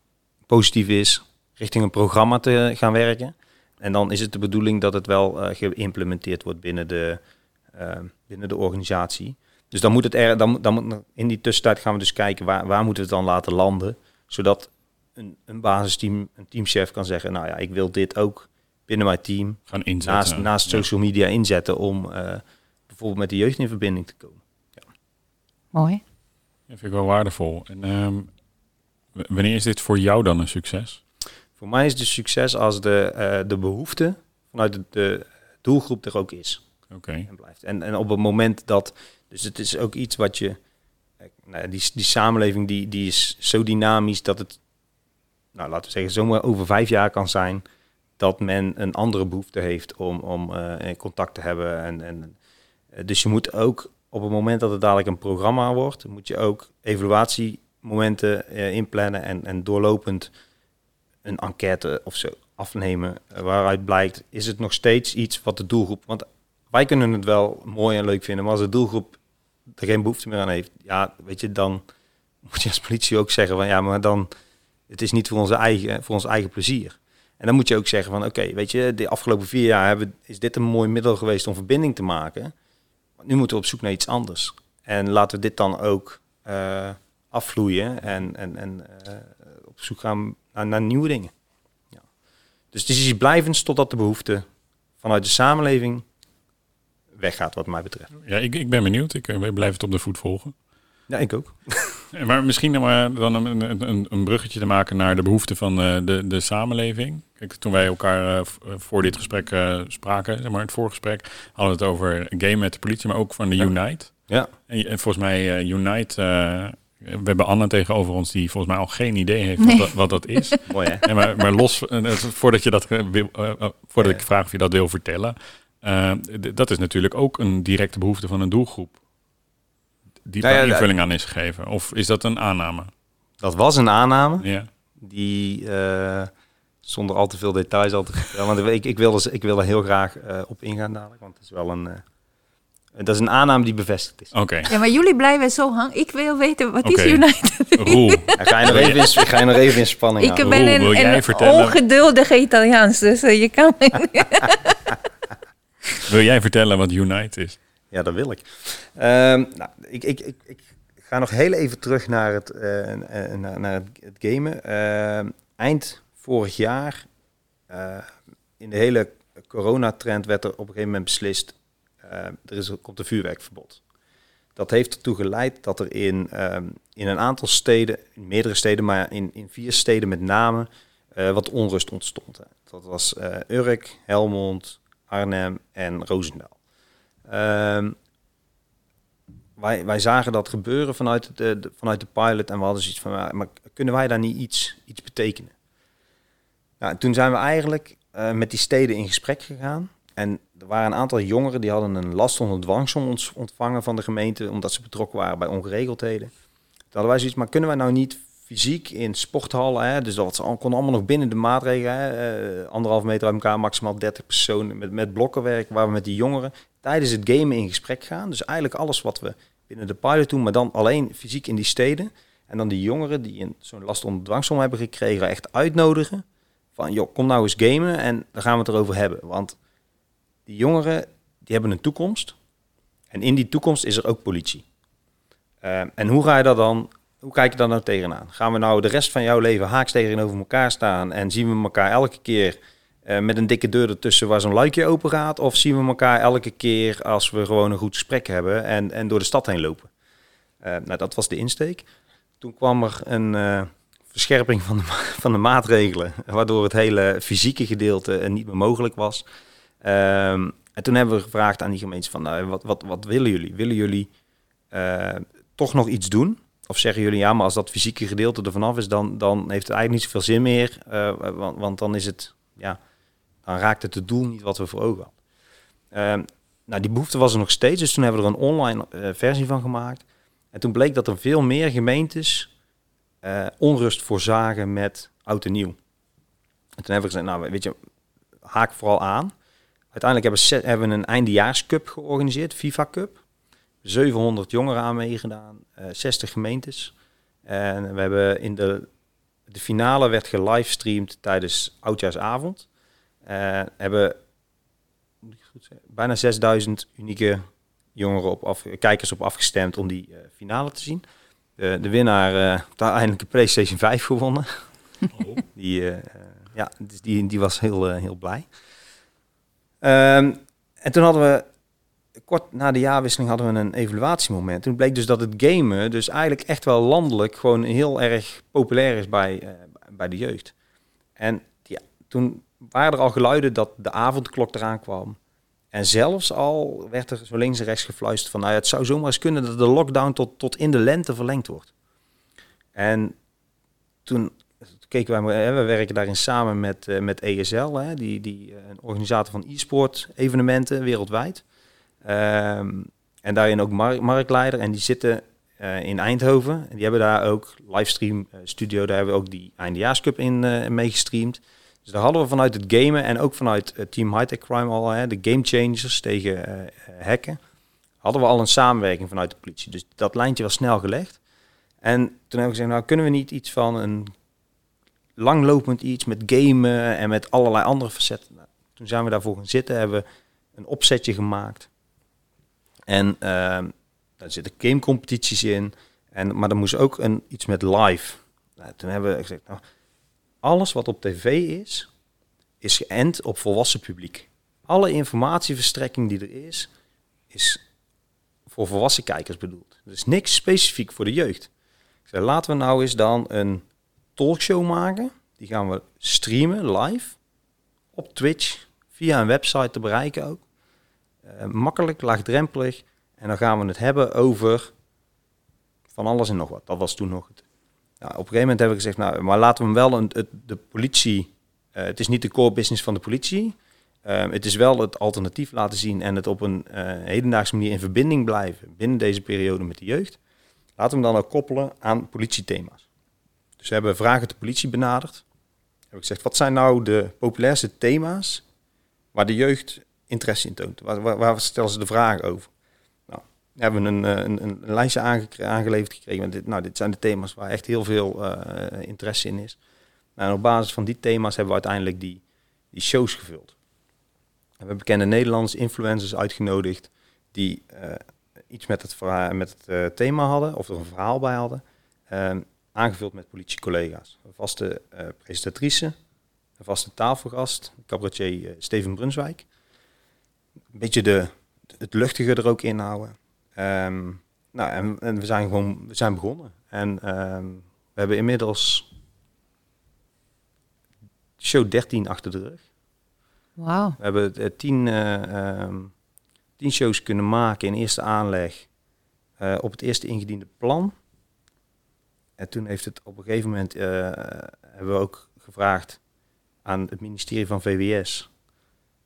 positief is, richting een programma te gaan werken. En dan is het de bedoeling dat het wel uh, geïmplementeerd wordt binnen de, binnen de organisatie. Dus dan moet het er, dan, dan in die tussentijd gaan we dus kijken waar, waar moeten we het dan laten landen, zodat een, een basisteam, een teamchef kan zeggen, nou ja, ik wil dit ook binnen mijn team gaan inzetten. Naast, naast social media inzetten om uh, bijvoorbeeld met de jeugd in verbinding te komen. Ja. Mooi. Dat vind ik wel waardevol. En um, wanneer is dit voor jou dan een succes? Voor mij is het succes als de, uh, de behoefte vanuit de, de, doelgroep er ook is. Oké. En, blijft. En, en op het moment dat dus het is ook iets wat je. Nou, die, die samenleving die, die is zo dynamisch dat het, nou, laten we zeggen, zomaar over vijf jaar kan zijn dat men een andere behoefte heeft om, om uh, contact te hebben. En, en, eh, dus je moet ook op het moment dat het dadelijk een programma wordt, moet je ook evaluatiemomenten uh, inplannen en, en doorlopend een enquête of zo afnemen. waaruit blijkt, is het nog steeds iets wat de doelgroep. Want wij kunnen het wel mooi en leuk vinden, maar als de doelgroep er geen behoefte meer aan heeft, ja, weet je, dan moet je als politie ook zeggen van ja, maar dan, het is niet voor onze eigen, voor ons eigen plezier. En dan moet je ook zeggen van oké, weet je, de afgelopen vier jaar hebben, is dit een mooi middel geweest om verbinding te maken. nu moeten we op zoek naar iets anders. En laten we dit dan ook afvloeien en, en, en uh, op zoek gaan naar, naar nieuwe dingen. Ja. Dus het is iets blijvends totdat de behoefte vanuit de samenleving weggaat, wat mij betreft. Ja, ik, ik ben benieuwd. Ik, ik blijf het op de voet volgen. Ja, ik ook. maar misschien maar dan een, een, een, bruggetje te maken naar de behoeften van uh, de, de samenleving. Kijk, toen wij elkaar uh, voor dit gesprek spraken, zeg maar het voorgesprek, hadden we het over game met de politie, maar ook van de ja. Unite. Ja. En, en volgens mij Unite we hebben Anne tegenover ons die volgens mij al geen idee heeft nee. wat, dat, wat, dat, is. Mooi hè? En maar, maar los, voordat, je dat wil, voordat ik vraag of je dat wil vertellen, uh, dat is natuurlijk ook een directe behoefte van een doelgroep. Die nou ja, invulling aan is gegeven. Of is dat een aanname? Dat was een aanname. Ja. Die uh, zonder al te veel details al te vertellen. want ik, ik, wil er, ik wil er heel graag uh, op ingaan dadelijk. Want het is wel een. Dat is een aanname die bevestigd is. Oké. Ja, maar jullie blijven zo hangen. Ik wil weten, wat okay. is United? Roel. Ja, ga, je nog even in, ga je nog even in spanning Ik ben Roel, een, een ongeduldige Italiaans, dus je kan... Wil jij vertellen wat Unite is? Ja, dat wil ik. Um, nou, ik, ik, ik, ik, ga nog heel even terug naar het, uh, naar, naar het, het gamen. Uh, eind vorig jaar, uh, in de hele coronatrend, werd er op een gegeven moment beslist, er is, komt een vuurwerkverbod. Dat heeft ertoe geleid dat er in, in een aantal steden, in meerdere steden, maar in, in vier steden met name, wat onrust ontstond. Dat was Urk, Helmond, Arnhem en Roosendaal. Um, wij, wij zagen dat gebeuren vanuit de, vanuit de pilot en we hadden zoiets van, maar kunnen wij daar niet iets, iets betekenen? Nou, toen zijn we eigenlijk met die steden in gesprek gegaan. En er waren een aantal jongeren die hadden een last onder dwangsom ontvangen van de gemeente, omdat ze betrokken waren bij ongeregeldheden. Toen hadden wij zoiets, maar kunnen wij nou niet fysiek in sporthallen. Hè, dus dat kon allemaal nog binnen de maatregelen. Hè, uh, anderhalf meter uit elkaar, maximaal 30 personen met, met blokkenwerk. Waar we met die jongeren tijdens het gamen in gesprek gaan. Dus eigenlijk alles wat we binnen de pilot doen, maar dan alleen fysiek in die steden. En dan die jongeren die zo'n last onder dwangsom hebben gekregen, echt uitnodigen. Van joh, kom nou eens gamen en dan gaan we het erover hebben. Want die jongeren, die hebben een toekomst. En in die toekomst is er ook politie. Uh, en hoe ga je dat dan hoe kijk je daar nou tegenaan? Gaan we nou de rest van jouw leven haaks tegenover elkaar staan en zien we elkaar elke keer uh, met een dikke deur ertussen waar zo'n luikje open gaat? Of zien we elkaar elke keer als we gewoon een goed gesprek hebben en, en door de stad heen lopen? Uh, nou, dat was de insteek. Toen kwam er een verscherping van de, van de maatregelen, waardoor het hele fysieke gedeelte niet meer mogelijk was. Um, en toen hebben we gevraagd aan die gemeentes van, nou, wat, wat, wat willen jullie? Willen jullie toch nog iets doen? Of zeggen jullie, ja, maar als dat fysieke gedeelte er vanaf is, dan, dan heeft het eigenlijk niet zoveel zin meer. want, want dan is het, ja, dan raakt het het doel niet wat we voor ogen hadden. Ehm, nou, die behoefte was er nog steeds, dus toen hebben we er een online uh, versie van gemaakt. En toen bleek dat er veel meer gemeentes onrust voorzagen met oud en nieuw. En toen hebben we gezegd, nou weet je, haak vooral aan. Uiteindelijk hebben we, een eindejaarscup georganiseerd, FIFA Cup. 700 jongeren aan meegedaan, uh, eh, 60 gemeentes. En we hebben in de, de finale werd gelivestreamd tijdens Oudjaarsavond. Uh, hebben bijna 6000 unieke jongeren op af, kijkers op afgestemd om die uh, finale te zien. De, de winnaar uh, heeft uiteindelijk een PlayStation 5 gewonnen. Oh. die, ja, dus die, die was heel, heel blij. Um, en toen hadden we, kort na de jaarwisseling hadden we een evaluatiemoment. Toen bleek dus dat het gamen dus eigenlijk echt wel landelijk gewoon heel erg populair is bij, bij de jeugd. En toen waren er al geluiden dat de avondklok eraan kwam. En zelfs al werd er zo links en rechts gefluisterd van, nou het zou zomaar eens kunnen dat de lockdown tot, tot in de lente verlengd wordt. En toen keken wij, we werken daarin samen met, uh, met ESL, hè, die, die, uh, een organisator van e-sport evenementen wereldwijd. Um, en daarin ook mark marktleider. En die zitten uh, in Eindhoven. En die hebben daar ook livestream studio, daar hebben we ook die eindejaarscup in meegestreamd. Dus daar hadden we vanuit het gamen en ook vanuit uh, Team Hightech Crime al, de game changers tegen uh, hacken, hadden we al een samenwerking vanuit de politie. Dus dat lijntje was snel gelegd. En toen hebben we gezegd, nou kunnen we niet iets van een langlopend iets met gamen en met allerlei andere facetten. Nou, toen zijn we daarvoor gaan zitten, hebben we een opzetje gemaakt. En uh, daar zitten gamecompetities in. En, maar er moest ook een, iets met live. Nou, toen hebben we gezegd, nou, alles wat op tv is, is geënt op volwassen publiek. Alle informatieverstrekking die er is, is voor volwassen kijkers bedoeld. Dus niks specifiek voor de jeugd. Ik zei, laten we nou eens dan een talkshow maken. Die gaan we streamen live op Twitch, via een website te bereiken ook. Uh, makkelijk, laagdrempelig. En dan gaan we het hebben over van alles en nog wat. Dat was toen nog het op een gegeven moment hebben we gezegd, nou, maar laten we hem wel een, het, de politie, uh, het is niet de core business van de politie. Uh, het is wel het alternatief laten zien en het op een uh, hedendaagse manier in verbinding blijven binnen deze periode met de jeugd. Laten we hem dan ook koppelen aan politiethema's. We hebben vragen de politie benaderd. Heb ik gezegd, wat zijn nou de populairste thema's waar de jeugd interesse in toont? Waar, waar, stellen ze de vragen over? hebben we een, eh, een, een, lijstje aangeleverd gekregen. Dit, nou, dit zijn de thema's waar echt heel veel uh, interesse in is. Nou, en op basis van die thema's hebben we uiteindelijk die, die shows gevuld. We hebben bekende Nederlandse influencers uitgenodigd die uh, iets met het, met het thema hadden, of er een verhaal bij hadden, ehm, aangevuld met politiecollega's. Een vaste presentatrice, een vaste tafelgast, cabaretier Steven Brunswijk. Een beetje de, het luchtige er ook in houden. Um, nou, en, en, we zijn gewoon we zijn begonnen. En um, we hebben inmiddels show 13 achter de rug. Wauw. We hebben uh, tien, uh, um, tien shows kunnen maken in eerste aanleg uh, op het eerste ingediende plan. En toen heeft het op een gegeven moment, hebben we ook gevraagd aan het ministerie van VWS.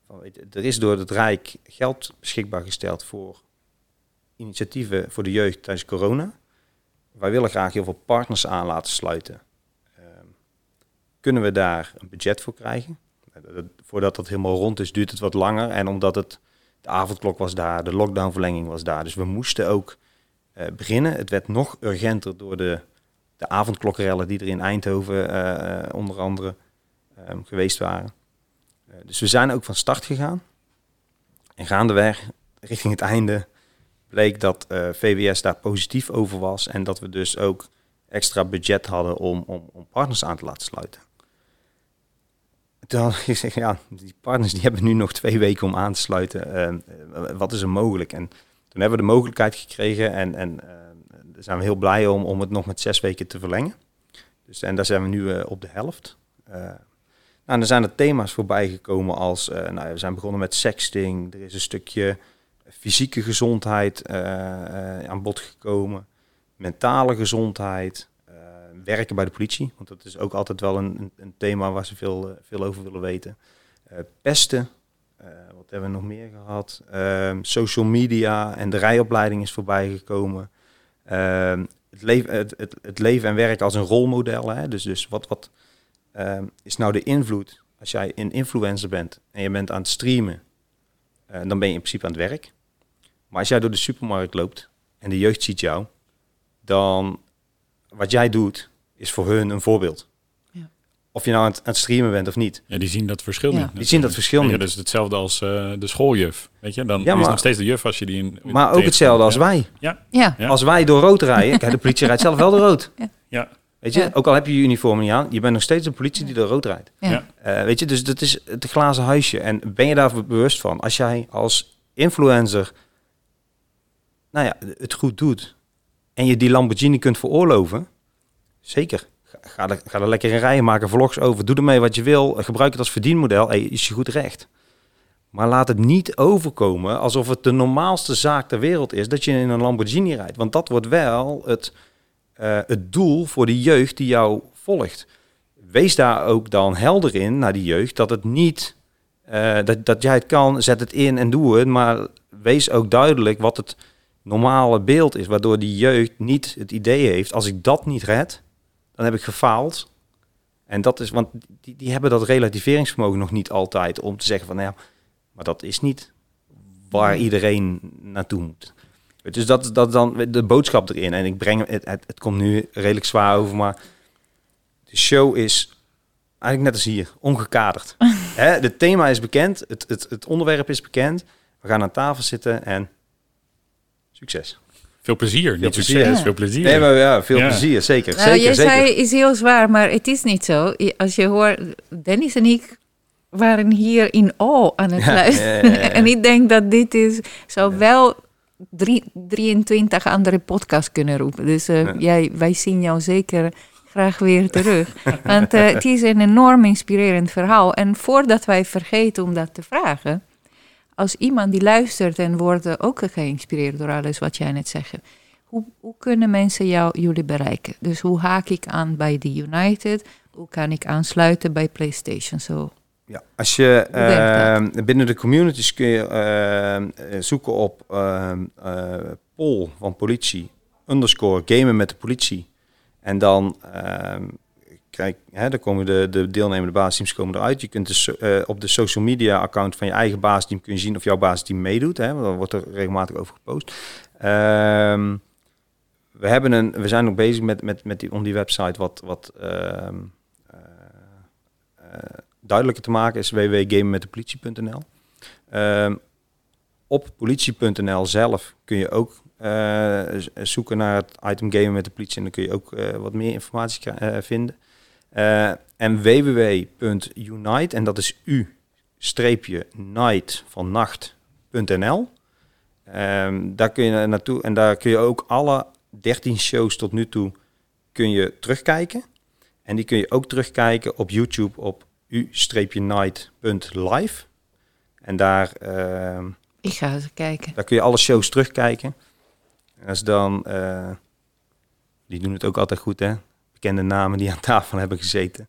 Van, er is door het Rijk geld beschikbaar gesteld voor initiatieven voor de jeugd tijdens corona. Wij willen graag heel veel partners aan laten sluiten. Uh, kunnen we daar een budget voor krijgen? Voordat dat helemaal rond is, duurt het wat langer. En omdat het de avondklok was daar, de lockdownverlenging was daar. Dus we moesten ook uh, beginnen. Het werd nog urgenter door de, de avondklokrellen die er in Eindhoven uh, onder andere um, geweest waren. dus we zijn ook van start gegaan. En gaandeweg, richting het einde, bleek dat eh, VWS daar positief over was en dat we dus ook extra budget hadden om, om, om partners aan te laten sluiten. Toen had ik ja, die partners die hebben nu nog twee weken om aan te sluiten. Uh, wat is er mogelijk? En toen hebben we de mogelijkheid gekregen en, en daar zijn we heel blij om, om het nog met zes weken te verlengen. Dus, en daar zijn we nu uh, op de helft. nou, er zijn er thema's voorbij gekomen als, nou, we zijn begonnen met sexting. Er is een stukje fysieke gezondheid aan bod gekomen. Mentale gezondheid werken bij de politie. Want dat is ook altijd wel een, een thema waar ze veel, eh, veel over willen weten. Pesten, wat hebben we nog meer gehad? Uh, social media en de rijopleiding is voorbij gekomen. Ehm, het, leven, het, het, leven en werk als een rolmodel. Hè? Dus, dus wat, wat ehm, is nou de invloed als jij een influencer bent en je bent aan het streamen? dan ben je in principe aan het werk. Maar als jij door de supermarkt loopt en de jeugd ziet jou, dan wat jij doet, is voor hun een voorbeeld. Of je nou aan het, streamen bent of niet. Ja, die zien dat verschil niet. Die zien dat verschil niet. Ja, dus hetzelfde als uh, de schooljuf. Weet je, dan ja, is nog steeds de juf als je die in. Maar ook hetzelfde als wij. Ja. Ja. Als wij door rood rijden, kijk, de politie rijdt zelf wel door rood. Ja. Weet je, ook al heb je je uniform niet aan, je bent nog steeds een politie die door rood rijdt. Ja. Uh, weet je, dus dat is het glazen huisje. En ben je daar bewust van? Als jij als influencer, nou ja, het goed doet en je die Lamborghini kunt veroorloven, Zeker. Ga er, er lekker in rijden, maken vlogs over. Doe ermee wat je wil. Gebruik het als verdienmodel. Is je goed recht. Maar laat het niet overkomen alsof het de normaalste zaak ter wereld is dat je in een Lamborghini rijdt. Want dat wordt wel het, uh, het doel voor de jeugd die jou volgt. Wees daar ook dan helder in naar die jeugd dat het niet, uh, dat, dat jij het kan, zet het in en doe het. Maar wees ook duidelijk wat het normale beeld is, waardoor die jeugd niet het idee heeft, als ik dat niet red, dan heb ik gefaald. En dat is, want die, die hebben dat relativeringsvermogen nog niet altijd om te zeggen van, nou ja, maar dat is niet waar iedereen naartoe moet. Dus dat, dat dan de boodschap erin. En ik breng het, het, het komt nu redelijk zwaar over, maar de show is eigenlijk net als hier, ongekaderd. Hè, het thema is bekend, het, het, het onderwerp is bekend. We gaan aan tafel zitten en succes. Veel plezier, veel plezier. Succes, veel plezier. Nee, maar ja, veel plezier, zeker. Nou, zeker je zeker. zei, is heel zwaar, maar het is niet zo. Als je hoort, Dennis en ik waren hier in awe aan het luisteren. en ik denk dat dit is, zou wel drie, 23 andere podcasts kunnen roepen. Dus uh, jij, wij zien jou zeker graag weer terug. Want uh, het is een enorm inspirerend verhaal. En voordat wij vergeten om dat te vragen als iemand die luistert en wordt ook geïnspireerd door alles wat jij net zegt. Hoe, hoe kunnen mensen jou, jullie bereiken? Dus hoe haak ik aan bij de United? Hoe kan ik aansluiten bij PlayStation? Zo. Ja, als je uh, binnen de communities kun je uh, zoeken op uh, Pol van politie, underscore gamen met de politie. En dan ehm, kijk, hè, dan komen de, de deelnemende basisteams komen eruit. Je kunt dus uh, op de social media account van je eigen basisteam kun zien of jouw basisteam meedoet. Hè, dan wordt er regelmatig over gepost. Um, we, hebben een, we zijn nog bezig met, met, met die, om die website wat, wat uh, uh, duidelijker te maken. Is www.gamemetdepolitie.nl um, Op politie.nl zelf kun je ook zoeken naar het item gamen met de politie en dan kun je ook wat meer informatie vinden. Uh, en www.unite, en dat is u-night van nacht.nl. Um, daar kun je naartoe en daar kun je ook alle 13 shows tot nu toe kun je terugkijken. En die kun je ook terugkijken op YouTube op u-night.live. En daar... Uh, Ik ga eens kijken. Daar kun je alle shows terugkijken. En als dan... Uh, die doen het ook altijd goed, hè? Bekende namen die aan tafel hebben gezeten.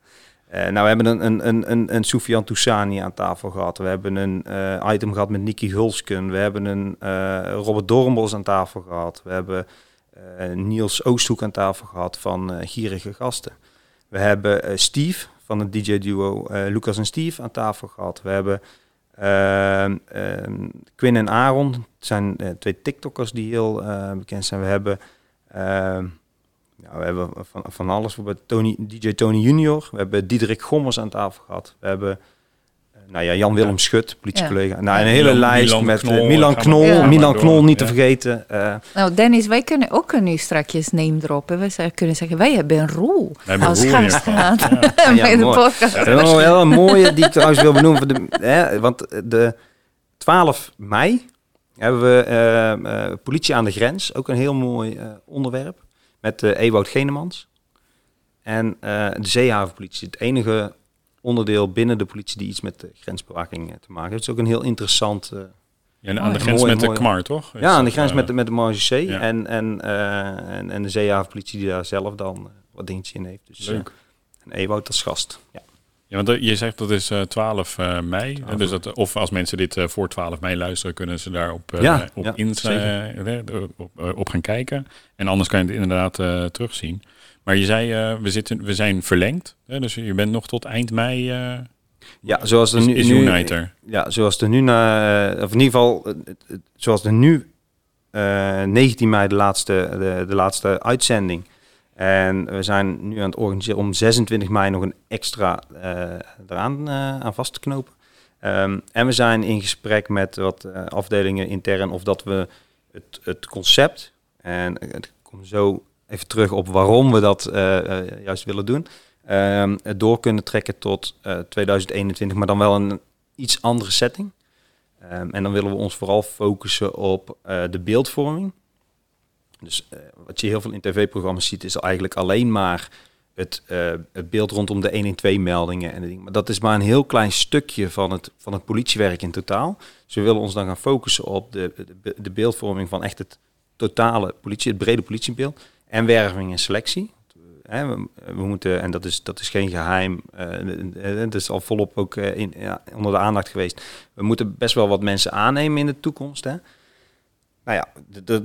Uh, nou, we hebben een, een, een, een, een Soufiane Toussani aan tafel gehad. We hebben een uh, item gehad met Nicky Hulsken. We hebben een uh, Robert Dornbos aan tafel gehad. We hebben Niels Oosthoek aan tafel gehad van Gierige Gasten. We hebben Steve van het DJ-duo Lucas en Steve aan tafel gehad. We hebben Quinn en Aaron. Zijn twee TikTokkers die heel bekend zijn. We hebben... Nou, we hebben van, van alles. We hebben Tony, DJ Tony Junior. We hebben Diederik Gommers aan tafel gehad. We hebben nou ja, Jan-Willem Schut, politiecollega. Nou, een hele lijst met Knol, Milan Knol, Milan Knol niet te vergeten. nou, Dennis, wij kunnen ook nu straks name droppen. We kunnen zeggen, wij hebben een rol als gast gehad bij de podcast. Ja, dat is wel een mooie die ik trouwens wil benoemen. De, hè, want de 12 mei hebben we politie aan de grens. Ook een heel mooi onderwerp. Met Ewout Genemans. En de zeehavenpolitie. Het enige onderdeel binnen de politie die iets met de grensbewaking eh, te maken heeft. Het is ook een heel interessant... Ja, aan de grens met de KMAR, toch? ja, aan de grens met, de, met de Marge en, en, uh, en, en de zeehavenpolitie die daar zelf dan wat dingetjes in heeft. Dus, Leuk. en Ewout als gast, ja. Ja, want je zegt dat is uh, 12 uh, mei. dus dat, of als mensen dit voor 12 mei luisteren, kunnen ze daar op, ja, op, ja, in, op, op, gaan kijken. En anders kan je het inderdaad terugzien. Maar je zei, uh, we, zitten, we zijn verlengd. Hè? Dus je bent nog tot eind mei. Uh, ja, zoals er nu. Is Uniter. Ja, zoals er nu. Uh, of in ieder geval, zoals er nu. 19 mei de laatste, de, de laatste uitzending. En we zijn nu aan het organiseren om 26 mei nog een extra eraan aan vast te knopen. Um, en we zijn in gesprek met wat afdelingen intern of dat we het, het concept, en ik kom zo even terug op waarom we dat eh, eh, juist willen doen. Ehm, door kunnen trekken tot 2021, eh, maar dan wel een iets andere setting. Ehm, en dan willen we ons vooral focussen op de beeldvorming. Dus wat je heel veel in tv-programma's ziet, is eigenlijk alleen maar het, het, beeld rondom de 112-meldingen en. Maar dat is maar een heel klein stukje van het, van het politiewerk in totaal. Dus we willen ons dan gaan focussen op de, de, beeldvorming van echt het totale politie, het brede politiebeeld en werving en selectie. We, we, moeten, en dat is, dat is geen geheim, uh, het is al volop ook in, ja, onder de aandacht geweest. We moeten best wel wat mensen aannemen in de toekomst. Hè? Nou ja,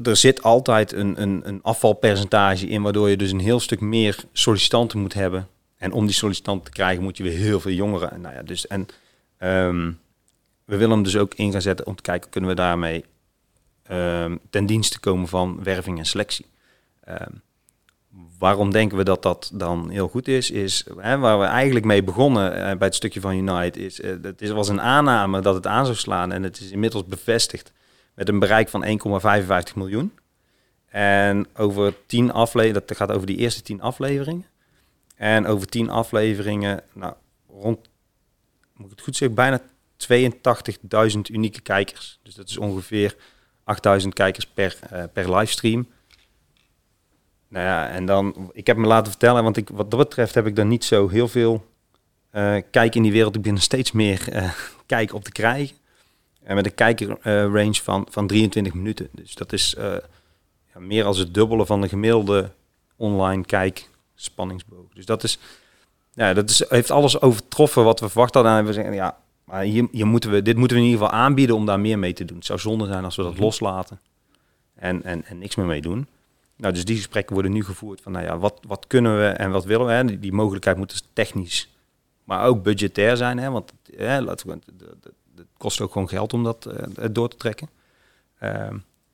er zit altijd een, een, een afvalpercentage in, waardoor je dus een heel stuk meer sollicitanten moet hebben. En om die sollicitanten te krijgen, moet je weer heel veel jongeren. Nou ja, dus, en um, we willen hem dus ook in gaan zetten om te kijken, kunnen we daarmee um, ten dienste komen van werving en selectie. Ehm, waarom denken we dat dat dan heel goed is? Is hè, waar we eigenlijk mee begonnen uh, bij het stukje van Unite. Is, het is, was een aanname dat het aan zou slaan. En het is inmiddels bevestigd met een bereik van 1,55 miljoen. En over tien afleveringen, dat gaat over die eerste tien afleveringen. En over tien afleveringen, nou, rond, moet ik het goed zeggen, bijna 82.000 unieke kijkers. Dus dat is ongeveer 8.000 kijkers per, uh, per livestream. Nou ja, en dan, ik heb me laten vertellen, want ik, wat dat betreft heb ik dan niet zo heel veel uh, kijk in die wereld. Ik ben steeds meer uh, kijk op te krijgen. En met een kijkerrange uh, van, van 23 minuten. Dus dat is ja, meer als het dubbele van de gemiddelde online kijk spanningsboog. Dus dat is, ja, dat is, heeft alles overtroffen wat we verwacht hadden. En we zeggen, ja, maar hier, hier moeten we, dit moeten we in ieder geval aanbieden om daar meer mee te doen. Het zou zonde zijn als we dat mhm. loslaten en, en, en niks meer mee doen. Nou, dus die gesprekken worden nu gevoerd van, nou ja, wat, wat kunnen we en wat willen we? Hè? Die, die mogelijkheid moet dus technisch, maar ook budgetair zijn, hè? want hè, laten we, het kost ook gewoon geld om dat uh, door te trekken. Uh,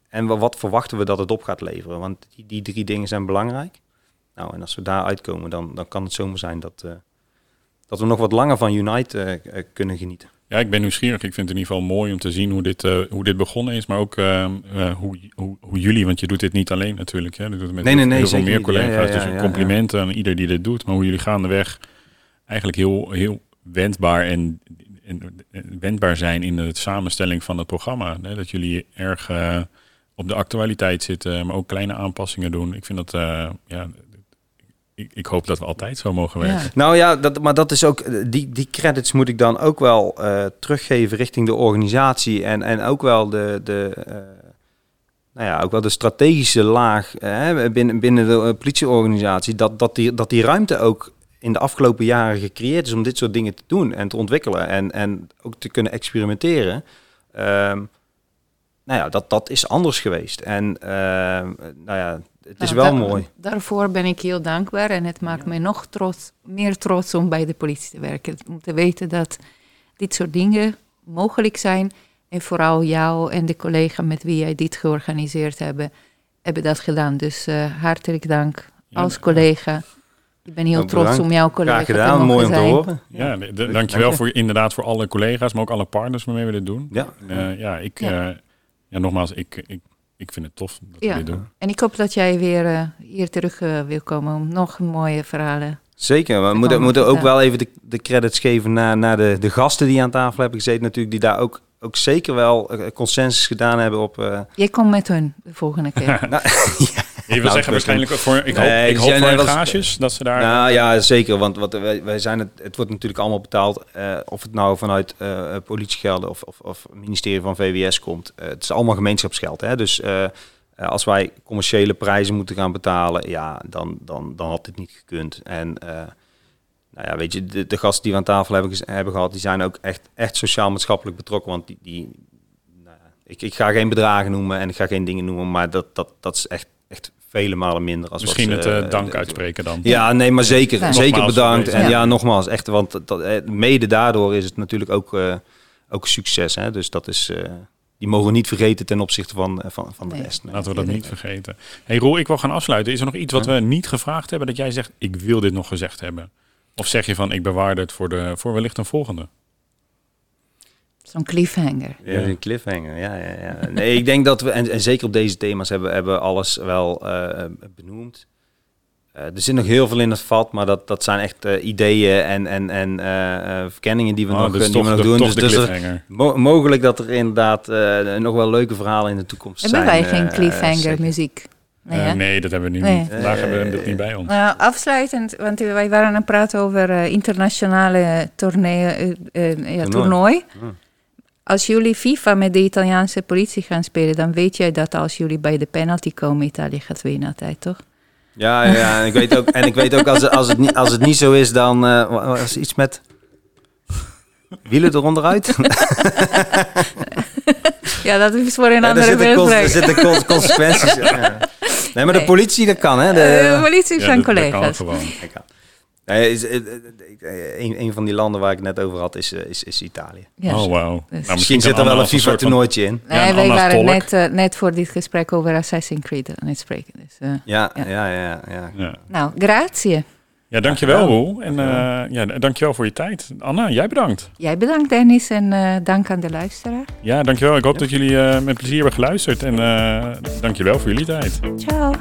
en wat verwachten we dat het op gaat leveren? Want die, die drie dingen zijn belangrijk. Nou, en als we daar uitkomen, dan, dan kan het zomaar zijn dat, uh, dat we nog wat langer van Unite uh, kunnen genieten. Ja, ik ben nieuwsgierig. Ik vind het in ieder geval mooi om te zien hoe dit, uh, hoe dit begonnen is. Maar ook uh, uh, hoe, hoe, hoe, jullie, want je doet dit niet alleen natuurlijk. Hè? Je doet het met nee, nee, nee, heel veel meer collega's. Ja, ja, dus complimenten aan ieder die dit doet. Maar hoe jullie gaandeweg eigenlijk heel, heel wendbaar en, en, wendbaar zijn in de samenstelling van het programma. Hè? Dat jullie erg op de actualiteit zitten, maar ook kleine aanpassingen doen. Ik vind dat ja, ik, ik, hoop dat we altijd zo mogen werken. Nou ja, dat, maar dat is ook, die, die credits moet ik dan ook wel uh, teruggeven richting de organisatie en, en ook wel de, de, uh, nou ja, ook wel de strategische laag uh, binnen, binnen de politieorganisatie. Dat, dat, die, dat die ruimte ook in de afgelopen jaren gecreëerd is om dit soort dingen te doen en te ontwikkelen en, en ook te kunnen experimenteren. Um, nou ja, dat, dat is anders geweest. En ehm, nou ja, het is nou, wel mooi. Daarvoor ben ik heel dankbaar en het maakt mij nog trots, meer trots om bij de politie te werken. Om te weten dat dit soort dingen mogelijk zijn. En vooral jou en de collega met wie jij dit georganiseerd hebben, hebben dat gedaan. Dus uh, hartelijk dank als collega. Ik ben heel nou, trots om jouw collega Graag gedaan, te mooi om te horen. Ja, dankjewel voor inderdaad voor alle collega's, maar ook alle partners waarmee we dit doen. Ja, uh, ja ik, ja. ja nogmaals, ik, ik ik vind het tof dat ja. we dit doen. En ik hoop dat jij weer uh, hier terug uh, wil komen om nog mooie verhalen. Zeker, we moeten, moeten ook wel even de, de credits geven naar, naar de, de gasten die aan tafel hebben gezeten, natuurlijk, die daar ook, ook zeker wel uh, consensus gedaan hebben op. Jij komt met hun de volgende keer. nou, ja. Je wil nou, zeggen waarschijnlijk voor, ik hoop, nee, ik hoop voor gages dat ze daar... Nou ja, zeker, want wat, wij, wij zijn het, het wordt natuurlijk allemaal betaald, uh, of het nou vanuit uh, politiegelden of, of, of ministerie van VWS komt. Uh, het is allemaal gemeenschapsgeld, hè? dus als wij commerciële prijzen moeten gaan betalen, ja, dan, dan, dan had dit niet gekund. En nou ja, weet je, de, de, gasten die we aan tafel hebben, hebben gehad, die zijn ook echt, echt sociaal-maatschappelijk betrokken, want die... die nou ik, ik ga geen bedragen noemen en ik ga geen dingen noemen, maar dat, dat, dat is echt vele malen minder. Als Misschien het uh, dank uitspreken dan. Ja, nee, maar zeker, zeker bedankt. En ja. nogmaals, echt, want dat, mede daardoor is het natuurlijk ook, uh, ook succes. Hè? Dus dat is, uh, die mogen we niet vergeten ten opzichte van, van, van de rest. Nee. Laten we dat niet vergeten. Hey Roel, ik wil gaan afsluiten. Is er nog iets wat we niet gevraagd hebben dat jij zegt, ik wil dit nog gezegd hebben? Of zeg je van, ik bewaar het voor, de, voor wellicht een volgende? Zo'n cliffhanger. Ja, een cliffhanger. Ja, ja, ja. Nee, ik denk dat we, en, en zeker op deze thema's hebben, hebben alles wel uh, benoemd. Uh, er zit nog heel veel in het vat, maar dat, dat zijn echt uh, ideeën en, en, en uh, verkenningen die we oh, nog, dus die we nog doen. dus, dus er, mo mogelijk dat er inderdaad nog wel leuke verhalen in de toekomst hebben zijn. Hebben wij geen cliffhanger muziek? Nee, nee, dat hebben we nu nee. niet. Vandaag hebben we het niet bij ons. Nou, afsluitend, want wij waren aan het praten over internationale tournee, ja, toernooi. Hmm. Als jullie FIFA met de Italiaanse politie gaan spelen, dan weet jij dat als jullie bij de penalty komen, Italië gaat winnen altijd, toch? Ja, ja, en ik weet ook, en ik weet ook als, als, het, niet, als het niet zo is, dan uh, was iets met wielen eronder uit. ja, dat is voor een ja, andere wedstrijd. Er zitten consequenties. ja. Nee, maar de politie, dat kan, hè? De, de politie zijn collega's. Dat kan gewoon. Nee, is, een, een van die landen waar ik net over had is, is, is Italië. Ja. Oh, wow. Dus. Nou, misschien zit er wel een FIFA-toernooitje in. Nee, ja, wij waren net, uh, net voor dit gesprek over Assassin's Creed aan het spreken. Dus, uh, ja, ja, ja, ja, ja, Nou, grazie. Ja, dankjewel Roel. En uh, ja, dankjewel voor je tijd. Anna, jij bedankt. Jij bedankt Dennis en uh, dank aan de luisteraar. Ja, dankjewel. Ik hoop dat jullie uh, met plezier hebben geluisterd. En dankjewel voor jullie tijd. Ciao.